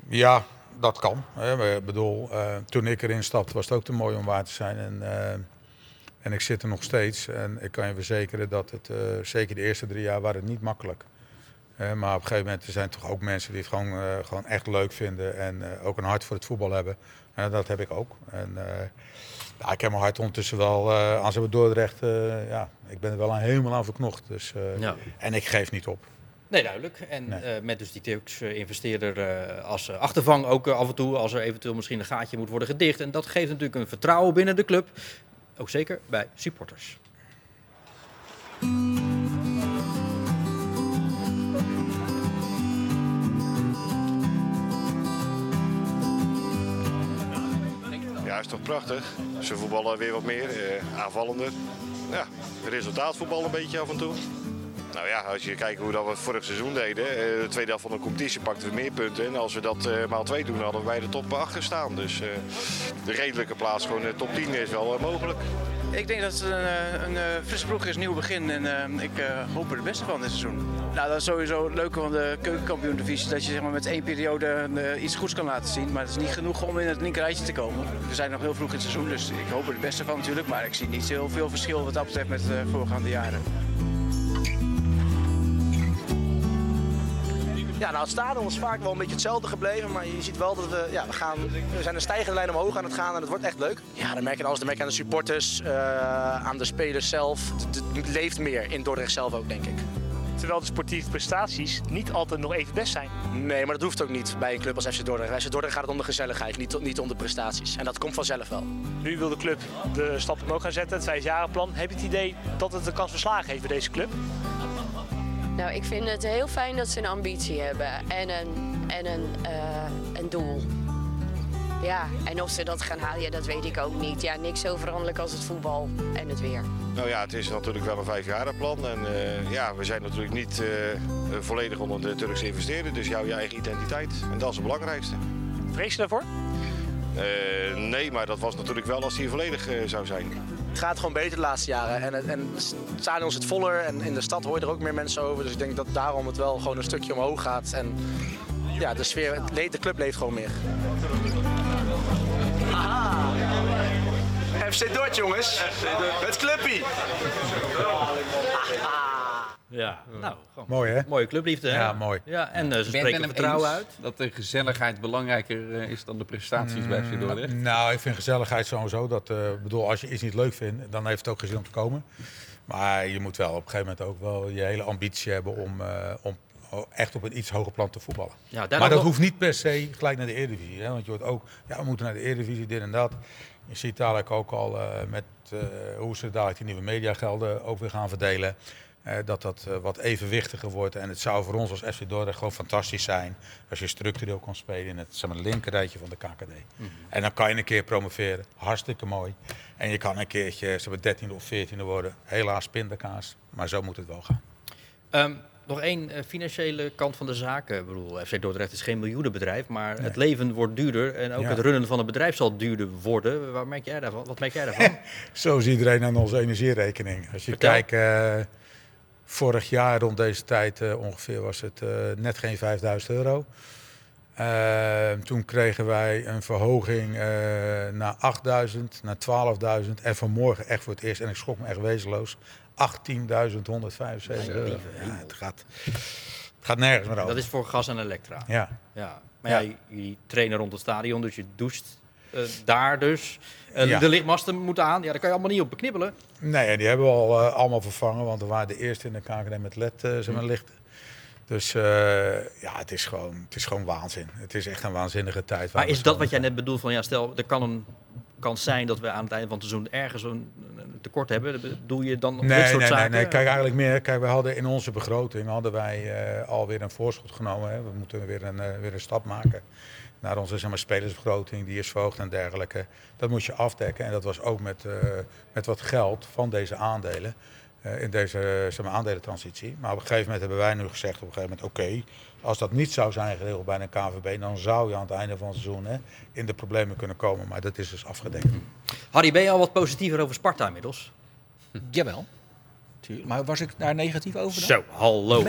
Ja, dat kan. Hè. Ik bedoel, toen ik erin stapte was het ook te mooi om waar te zijn. En, en ik zit er nog steeds. En ik kan je verzekeren dat het, zeker de eerste drie jaar, waren het niet makkelijk. Maar op een gegeven moment er zijn toch ook mensen die het gewoon, eh, gewoon echt leuk vinden en eh, ook een hart voor het voetbal hebben. En dat heb ik ook. En, eh, ja, ik heb mijn hart ondertussen wel aan zijn Dordrecht. ja, ik ben er wel aan helemaal aan verknocht. Dus, Ja. En ik geef niet op. Nee, duidelijk. En Nee. met dus die Turks-investeerder eh, als achtervang ook af en toe, als er eventueel misschien een gaatje moet worden gedicht. En dat geeft natuurlijk een vertrouwen binnen de club. Ook zeker bij supporters. Is toch prachtig. Ze voetballen weer wat meer, eh, aanvallender. Ja, resultaatvoetbal een beetje af en toe. Nou ja, als je kijkt hoe dat we het vorig seizoen deden. eh, de tweede helft van de competitie pakten we meer punten. En als we dat eh, maal twee doen, hadden we bij de top 8 gestaan. Dus de redelijke plaats, gewoon de top 10 is wel mogelijk. Ik denk dat het een, een frisse ploeg is, nieuw begin. En ik hoop er het beste van dit seizoen. Nou, dat is sowieso het leuke van de keukenkampioen-divisie. Dat je zeg maar, met één periode eh, iets goeds kan laten zien. Maar het is niet genoeg om in het linkerrijtje te komen. We zijn nog heel vroeg in het seizoen, dus ik hoop er het beste van natuurlijk. Maar ik zie niet heel veel verschil wat dat betreft met de voorgaande jaren. Ja, nou, het stadion is vaak wel een beetje hetzelfde gebleven, maar je ziet wel dat we, ja, we, gaan, we zijn een stijgende lijn omhoog aan het gaan en het wordt echt leuk. Ja, dan merk je alles, dan merk je aan de supporters, eh, aan de spelers zelf. Het, het leeft meer in Dordrecht zelf ook, denk ik. Terwijl de sportieve prestaties niet altijd nog even best zijn. Nee, maar dat hoeft ook niet bij een club als FC Dordrecht. Bij FC Dordrecht gaat het om de gezelligheid, niet, niet om de prestaties. En dat komt vanzelf wel. Nu wil de club de stap omhoog gaan zetten, het vijfjarenplan. Heb je het idee dat het een kans verslagen heeft bij deze club? Nou, ik vind het heel fijn dat ze een ambitie hebben en een, en een, eh, een doel. Ja, en of ze dat gaan halen, ja, dat weet ik ook niet. Ja, niks zo veranderlijk als het voetbal en het weer. Nou ja, het is natuurlijk wel een vijfjarenplan. En eh, ja, we zijn natuurlijk niet eh, volledig onder de Turkse investeerder. Dus jouw je eigen identiteit. En dat is het belangrijkste. Vrees je daarvoor? Eh, nee, maar dat was natuurlijk wel als hij volledig zou zijn. Het gaat gewoon beter de laatste jaren. En, het- en het stadion zit voller en in de stad hoor je er ook meer mensen over. Dus ik denk dat daarom het wel gewoon een stukje omhoog gaat. En ja, de sfeer, de club leeft gewoon meer. FC Dort, jongens. Het clubpie. Ja, nou, gewoon Mooi hè? mooie clubliefde. Hè? Ja, mooi. Ja, en eh, ze Ben spreken hem vertrouwen uit. Dat de gezelligheid belangrijker eh, is dan de prestaties bij FC Dordrecht? Nou, ik vind gezelligheid sowieso. Dat, eh, ik bedoel, als je iets niet leuk vindt, dan heeft het ook geen zin om te komen. Maar je moet wel op een gegeven moment ook wel je hele ambitie hebben om, eh, om echt op een iets hoger plan te voetballen. Ja, maar dat hoeft niet per se gelijk naar de Eredivisie. Hè? Want je hoort ook, ja, we moeten naar de Eredivisie, dit en dat. Je ziet dadelijk ook al eh, met eh, hoe ze dadelijk die nieuwe mediagelden ook weer gaan verdelen. eh, dat dat wat evenwichtiger wordt. En het zou voor ons als FC Dordrecht gewoon fantastisch zijn als je structureel kan spelen in het zeg maar, linkerrijtje van de KKD. Mhm. En dan kan je een keer promoveren. Hartstikke mooi. En je kan een keertje zeg maar, 13e of 14e worden. Helaas pindakaas, maar zo moet het wel gaan. Ehm, nog één eh, financiële kant van de zaken. Ik bedoel, FC Dordrecht is geen miljoenenbedrijf, maar het leven wordt duurder. En ook Ja. het runnen van het bedrijf zal duurder worden. Waar merk jij daarvan? Wat merk jij daarvan? Zo is iedereen aan onze energierekening. Als je Vertel. kijkt, eh, vorig jaar rond deze tijd eh, ongeveer was het eh, net geen 5000 euro. Eh, toen kregen wij een verhoging eh, naar 8000, naar 12.000 en vanmorgen echt voor het eerst, en ik schrok me echt wezenloos, 18.175 euro. Ja, het, gaat, het gaat nergens meer over. Dat is voor gas en elektra. Ja. ja. Maar ja, Ja. jullie trainen rond het stadion, dus je doucht eh, daar dus. Eh, Ja. De lichtmasten moeten aan. Ja, daar kan je allemaal niet op beknibbelen. Nee, die hebben we al eh, allemaal vervangen, want we waren de eerste in de KKD met LED, zeg maar, lichten. Dus ja, het is, gewoon, het is gewoon waanzin. Het is echt een waanzinnige tijd. Maar is dat wat jij net bedoelt van ja, stel er kan een kans zijn dat we aan het einde van het seizoen ergens een, tekort hebben. Bedoel je dan Nee, dit soort nee, nee, zaken? nee. Kijk, eigenlijk meer. Kijk, we hadden in onze begroting hadden wij eh, alweer een voorschot genomen. Hè. We moeten weer een, eh, weer een stap maken naar onze zeg maar, spelersbegroting. Die is verhoogd en dergelijke. Dat moest je afdekken. En dat was ook met, eh, met wat geld van deze aandelen. Eh, in deze zeg maar, aandelentransitie. Maar op een gegeven moment hebben wij nu gezegd: op een gegeven moment, oké, als dat niet zou zijn geregeld bij een KVB, dan zou je aan het einde van het seizoen hè, in de problemen kunnen komen. Maar dat is dus afgedekt. Harry, ben je al wat positiever over Sparta inmiddels? Jawel. Tuurlijk. Maar was ik daar negatief over dan? Zo, hallo.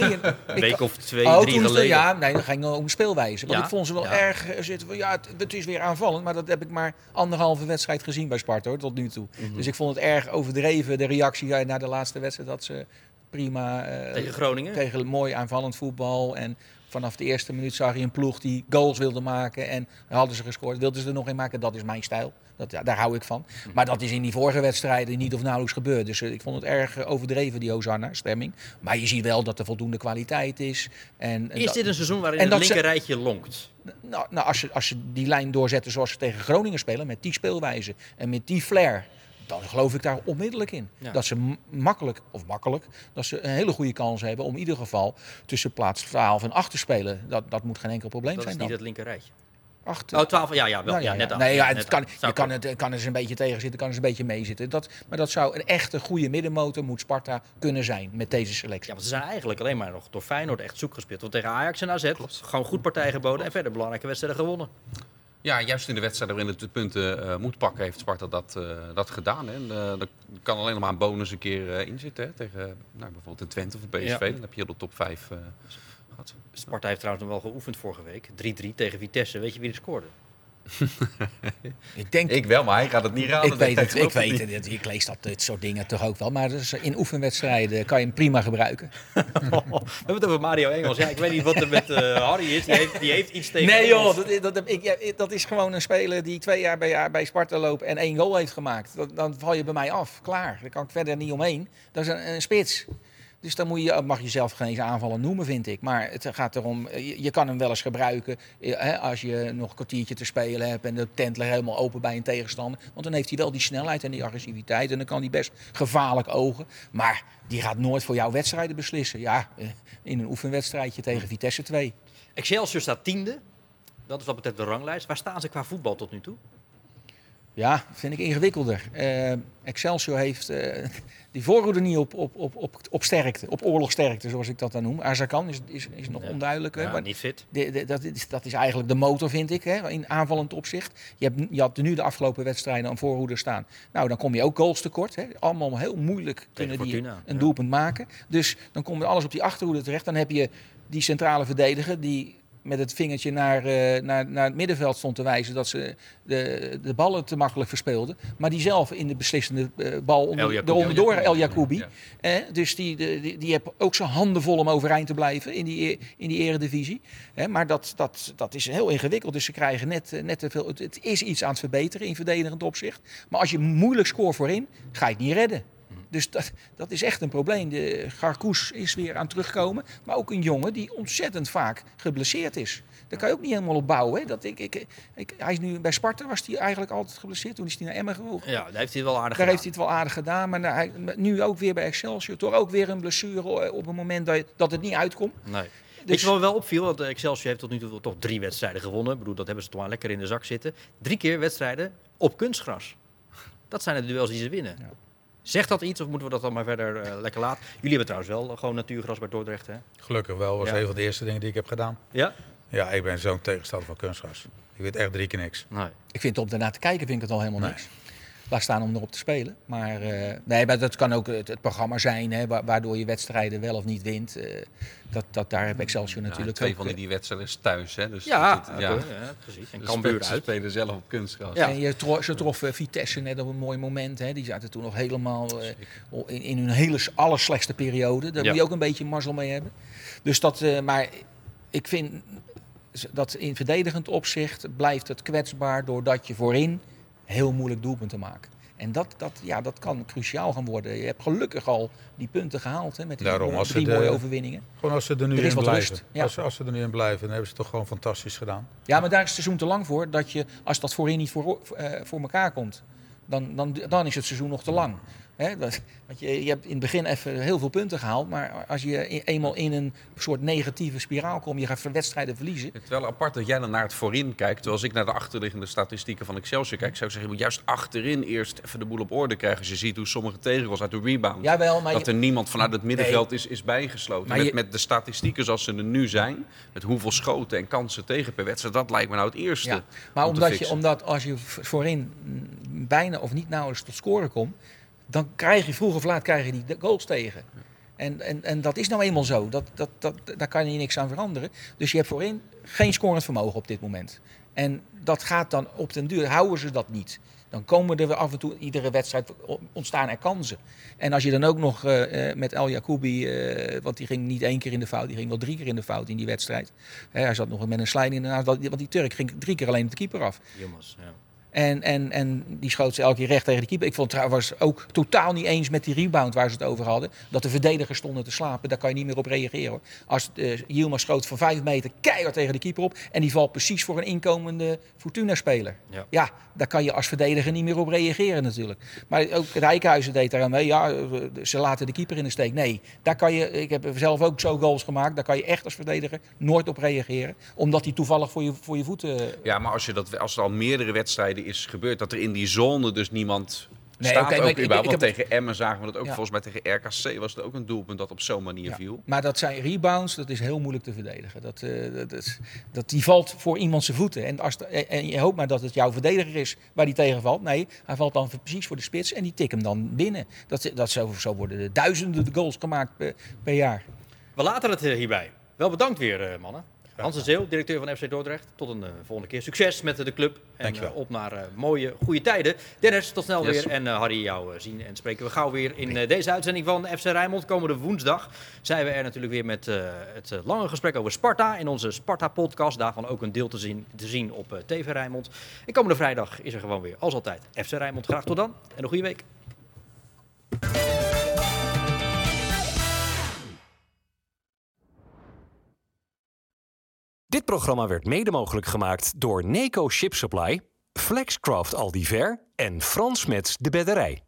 Een week of twee, oh, drie geleden. Ja, nee, dan ging het om speelwijze. Want Ja, ik vond ze wel ja. erg eh, zitten. Ja, het, het is weer aanvallend, maar dat heb ik maar anderhalve wedstrijd gezien bij Sparta hoor, tot nu toe. Mhm. Dus ik vond het erg overdreven, de reactie eh, na de laatste wedstrijd, dat ze prima. eh, Tegen Groningen? Tegen mooi aanvallend voetbal. En vanaf de eerste minuut zag je een ploeg die goals wilde maken. En hadden ze gescoord, wilden ze er nog een maken. Dat is mijn stijl. Dat, ja, daar hou ik van. Maar dat is in die vorige wedstrijden niet of nauwelijks gebeurd. Dus eh, ik vond het erg eh, overdreven, die Hosanna-stemming. Maar je ziet wel dat er voldoende kwaliteit is. En, en Is dat- dit een seizoen waarin en het dat ze- linker rijtje lonkt? nou, nou als, je, als je die lijn doorzetten zoals ze tegen Groningen spelen, met die speelwijze en met die flair, dan geloof ik daar onmiddellijk in. Ja. Dat ze makkelijk, of makkelijk, dat ze een hele goede kans hebben om in ieder geval tussen plaats 12 en 8 te spelen. Dat, dat moet geen enkel probleem Dat is zijn niet dan. het linker rijtje. Acht, Oh, 12, ja, ja, wel. Nou ja, net. Nee, ja, net kan, je kan, het, kan eens een beetje tegen zitten, kan eens een beetje mee zitten. Dat, maar dat zou een echte goede middenmotor moet Sparta kunnen zijn met deze selectie. Ja, want ze zijn eigenlijk alleen maar nog door Feyenoord echt zoek gespeeld. Want tegen Ajax en AZ gewoon goed partij geboden en verder belangrijke wedstrijden gewonnen. Ja, juist in de wedstrijden waarin het de punten eh, moet pakken, heeft Sparta dat, eh, dat gedaan. Hè. En, eh, er kan alleen nog maar een bonus een keer in zitten. Hè. Tegen nou, bijvoorbeeld een Twente of PSV. Ja. Dan heb je de top 5 eh, gehad. Sparta heeft trouwens nog wel geoefend vorige week. 3-3 tegen Vitesse. Weet je wie er scoorde? Ik denk, Ik wel, maar hij gaat het niet raden. Ik weet het, ik weet niet. het. Ik lees dat dit soort dingen toch ook wel. Maar dus in oefenwedstrijden kan je hem prima gebruiken. We hebben het over Mario Engels. Ja, ik weet niet wat er met eh, Harry is. Die heeft, die heeft iets tegen Nee joh, dat, dat, ik, ja, dat is gewoon een speler die twee jaar bij, bij Sparta loopt en één goal heeft gemaakt. Dat, dan val je bij mij af, klaar. Daar kan ik verder niet omheen. Dat is een, een spits. Dus dan moet je, mag je zelf geen aanvallen noemen, vind ik. Maar het gaat erom, je, je kan hem wel eens gebruiken eh, hè, als je nog een kwartiertje te spelen hebt en de tent ligt helemaal open bij een tegenstander. Want dan heeft hij wel die snelheid en die agressiviteit en dan kan hij best gevaarlijk ogen. Maar die gaat nooit voor jouw wedstrijden beslissen. Ja, eh, in een oefenwedstrijdje tegen Vitesse 2. Excelsior staat tiende. Dat is wat betreft de ranglijst. Waar staan ze qua voetbal tot nu toe? Ja, vind ik ingewikkelder. Eh, Excelsior heeft eh, die voorhoede niet op, op, op, op, op sterkte, op oorlogsterkte, zoals ik dat dan noem. Azarkan is, is, is nog onduidelijk. hè, Ja, maar niet fit. de- de- dat, is, dat is eigenlijk de motor, vind ik, hè, in aanvallend opzicht. Je, hebt, je had nu de afgelopen wedstrijden een voorhoede staan. Nou, dan kom je ook goals tekort. Hè. Allemaal heel moeilijk kunnen die een ja. doelpunt maken. Dus dan komt alles op die achterhoede terecht. Dan heb je die centrale verdediger die met het vingertje naar, eh, naar, naar het middenveld stond te wijzen dat ze de, de ballen te makkelijk verspeelden. Maar die zelf in de beslissende eh, bal onder, Yacoubi. eronder door, El. Eh, dus die, die, die, heeft ook zijn handen vol om overeind te blijven in die, in die eredivisie. Eh, maar dat, dat, dat is heel ingewikkeld. Dus ze krijgen net, eh, net te veel. Het, het is iets aan het verbeteren in verdedigend opzicht. Maar als je moeilijk scoort voorin, ga je het niet redden. Dus dat, dat is echt een probleem. De Garkoes is weer aan terugkomen. Maar ook een jongen die ontzettend vaak geblesseerd is. Daar kan je ook niet helemaal op bouwen. Hè. Dat ik, ik, ik, hij is nu bij Sparta was hij eigenlijk altijd geblesseerd. Toen is hij naar Emmen gehoord. Ja, daar heeft hij het wel aardig Daar gedaan. heeft hij het wel aardig gedaan. Maar nou, hij- nu ook weer bij Excelsior. Toch ook weer een blessure eh, op het moment dat, dat het niet uitkomt. Nee. Dus- wat me wel opviel? Want Excelsior heeft tot nu toe toch drie wedstrijden gewonnen. Ik bedoel, dat hebben ze toch wel lekker in de zak zitten. Drie keer wedstrijden op kunstgras. Dat zijn de duels die ze winnen. Zegt dat iets of moeten we dat dan maar verder eh, lekker laten? Jullie hebben trouwens wel gewoon natuurgras bij Dordrecht, hè? Gelukkig wel, was Ja. een van de eerste dingen die ik heb gedaan. Ja? Ja, ik ben zo'n tegenstander van kunstgras. Ik weet echt drie keer niks. Nee. Ik vind om ernaar te kijken vind ik het al helemaal niks. Laat staan om erop te spelen. Maar, eh, nee, maar dat kan ook het, het programma zijn, hè, wa- waardoor je wedstrijden wel of niet wint. Eh, dat, dat, daar heb Excelsior Ja, natuurlijk twee ook, van die, eh, die wedstrijden is thuis. Hè? Dus Ja, dat- ja, precies. En Cambuur uit. spelen zelf op kunstgras. En je tro ze troffen Vitesse net op een mooi moment. Hè. Die zaten toen nog helemaal eh, in, in hun hele allerslechtste periode. Daar Ja. moet je ook een beetje mazzel mee hebben. Dus dat, eh, maar ik vind dat in verdedigend opzicht blijft het kwetsbaar doordat je voorin heel moeilijk doelpunten maakt. En dat, dat, ja, dat kan cruciaal gaan worden. Je hebt gelukkig al die punten gehaald hè, met die Daarom, als drie de- mooie overwinningen. Gewoon als ze er nu Er in blijven. ja. Als, ze- als ze er nu in blijven, dan hebben ze het toch gewoon fantastisch gedaan. Ja, maar daar is het seizoen te lang voor. Dat je, als dat voorin niet voor, eh, voor elkaar komt, dan, dan, dan is het seizoen nog te lang. Hè, dat, want je, je hebt in het begin even heel veel punten gehaald. Maar als je eenmaal in een soort negatieve spiraal komt, je gaat wedstrijden verliezen. Het is wel apart dat jij dan naar het voorin kijkt. Terwijl als ik naar de achterliggende statistieken van Excelsior kijk, zou ik zeggen, je moet juist achterin eerst even de boel op orde krijgen. Als je ziet hoe sommige tegengoals uit de rebound, Jawel, maar dat je- er niemand vanuit het middenveld is, is bijgesloten. Maar Met, je- met de statistieken zoals ze er nu zijn, met hoeveel schoten en kansen tegen per wedstrijd, dat lijkt me nou het eerste. Ja, maar omdat, je, omdat als je voorin bijna of niet nauwelijks tot scoren komt, dan krijg je vroeg of laat krijg je die goals tegen. En, en, en dat is nou eenmaal zo. Dat, dat, dat, daar kan je niks aan veranderen. Dus je hebt voorin geen scorend vermogen op dit moment. En dat gaat dan op den duur, houden ze dat niet. Dan komen er af en toe, iedere wedstrijd ontstaan er kansen. En als je dan ook nog eh, eh, met El Jacoubi, eh, want die ging niet één keer in de fout, die ging wel drie keer in de fout in die wedstrijd. Hè, hij zat nog met een slijn in de naast, want die Turk ging drie keer alleen op de keeper af. Jongens, ja. En, en, en die schoot ze elke keer recht tegen de keeper. Ik vond trouwens ook totaal niet eens met die rebound waar ze het over hadden. Dat de verdedigers stonden te slapen. Daar kan je niet meer op reageren. Hoor. Als uh, schoot van vijf meter keihard tegen de keeper op. En die valt precies voor een inkomende Fortuna-speler. Ja. ja. daar kan je als verdediger niet meer op reageren natuurlijk. Maar ook Rijkhuizen deed daar aan mee. Ja, ze laten de keeper in de steek. Nee, daar kan je, ik heb zelf ook zo goals gemaakt. Daar kan je echt als verdediger nooit op reageren. Omdat die toevallig voor je, voor je voeten... Ja, maar als, je dat, als er al meerdere wedstrijden is gebeurd dat er in die zone dus niemand Nee, staat. ook ik- überhaupt. ik- ik Want heb tegen Emmen zagen we dat ook. Ja. Volgens mij tegen RKC was het ook een doelpunt dat op zo'n manier Ja, viel. Maar dat zijn rebounds, dat is heel moeilijk te verdedigen. Dat, eh, dat, dat, dat- die valt voor iemand zijn voeten. En, als, de- en- je hoopt maar dat het jouw verdediger is waar die tegen valt. Nee, hij valt dan precies voor de spits en die tikt hem dan binnen. Dat, dat zo, zo worden duizenden goals gemaakt per, per jaar. We laten het eh, hierbij. Wel bedankt weer, eh, mannen. Hans de Zeel, directeur van FC Dordrecht. Tot een eh, volgende keer. Succes met de club. En Dankjewel. eh, op naar eh, mooie, goede tijden. Dennis, tot snel Yes. weer. En Harry, jou zien en spreken we gauw weer in deze uitzending van FC Rijnmond. Komende woensdag zijn we er natuurlijk weer met het lange gesprek over Sparta. In onze Sparta-podcast. Daarvan ook een deel te zien, te zien op TV Rijnmond. En komende vrijdag is er gewoon weer, als altijd, FC Rijnmond. Graag tot dan en een goede week. Dit programma werd mede mogelijk gemaakt door Neco Ship Supply, Flexcraft Aldiver en Frans Mets de Bedderij.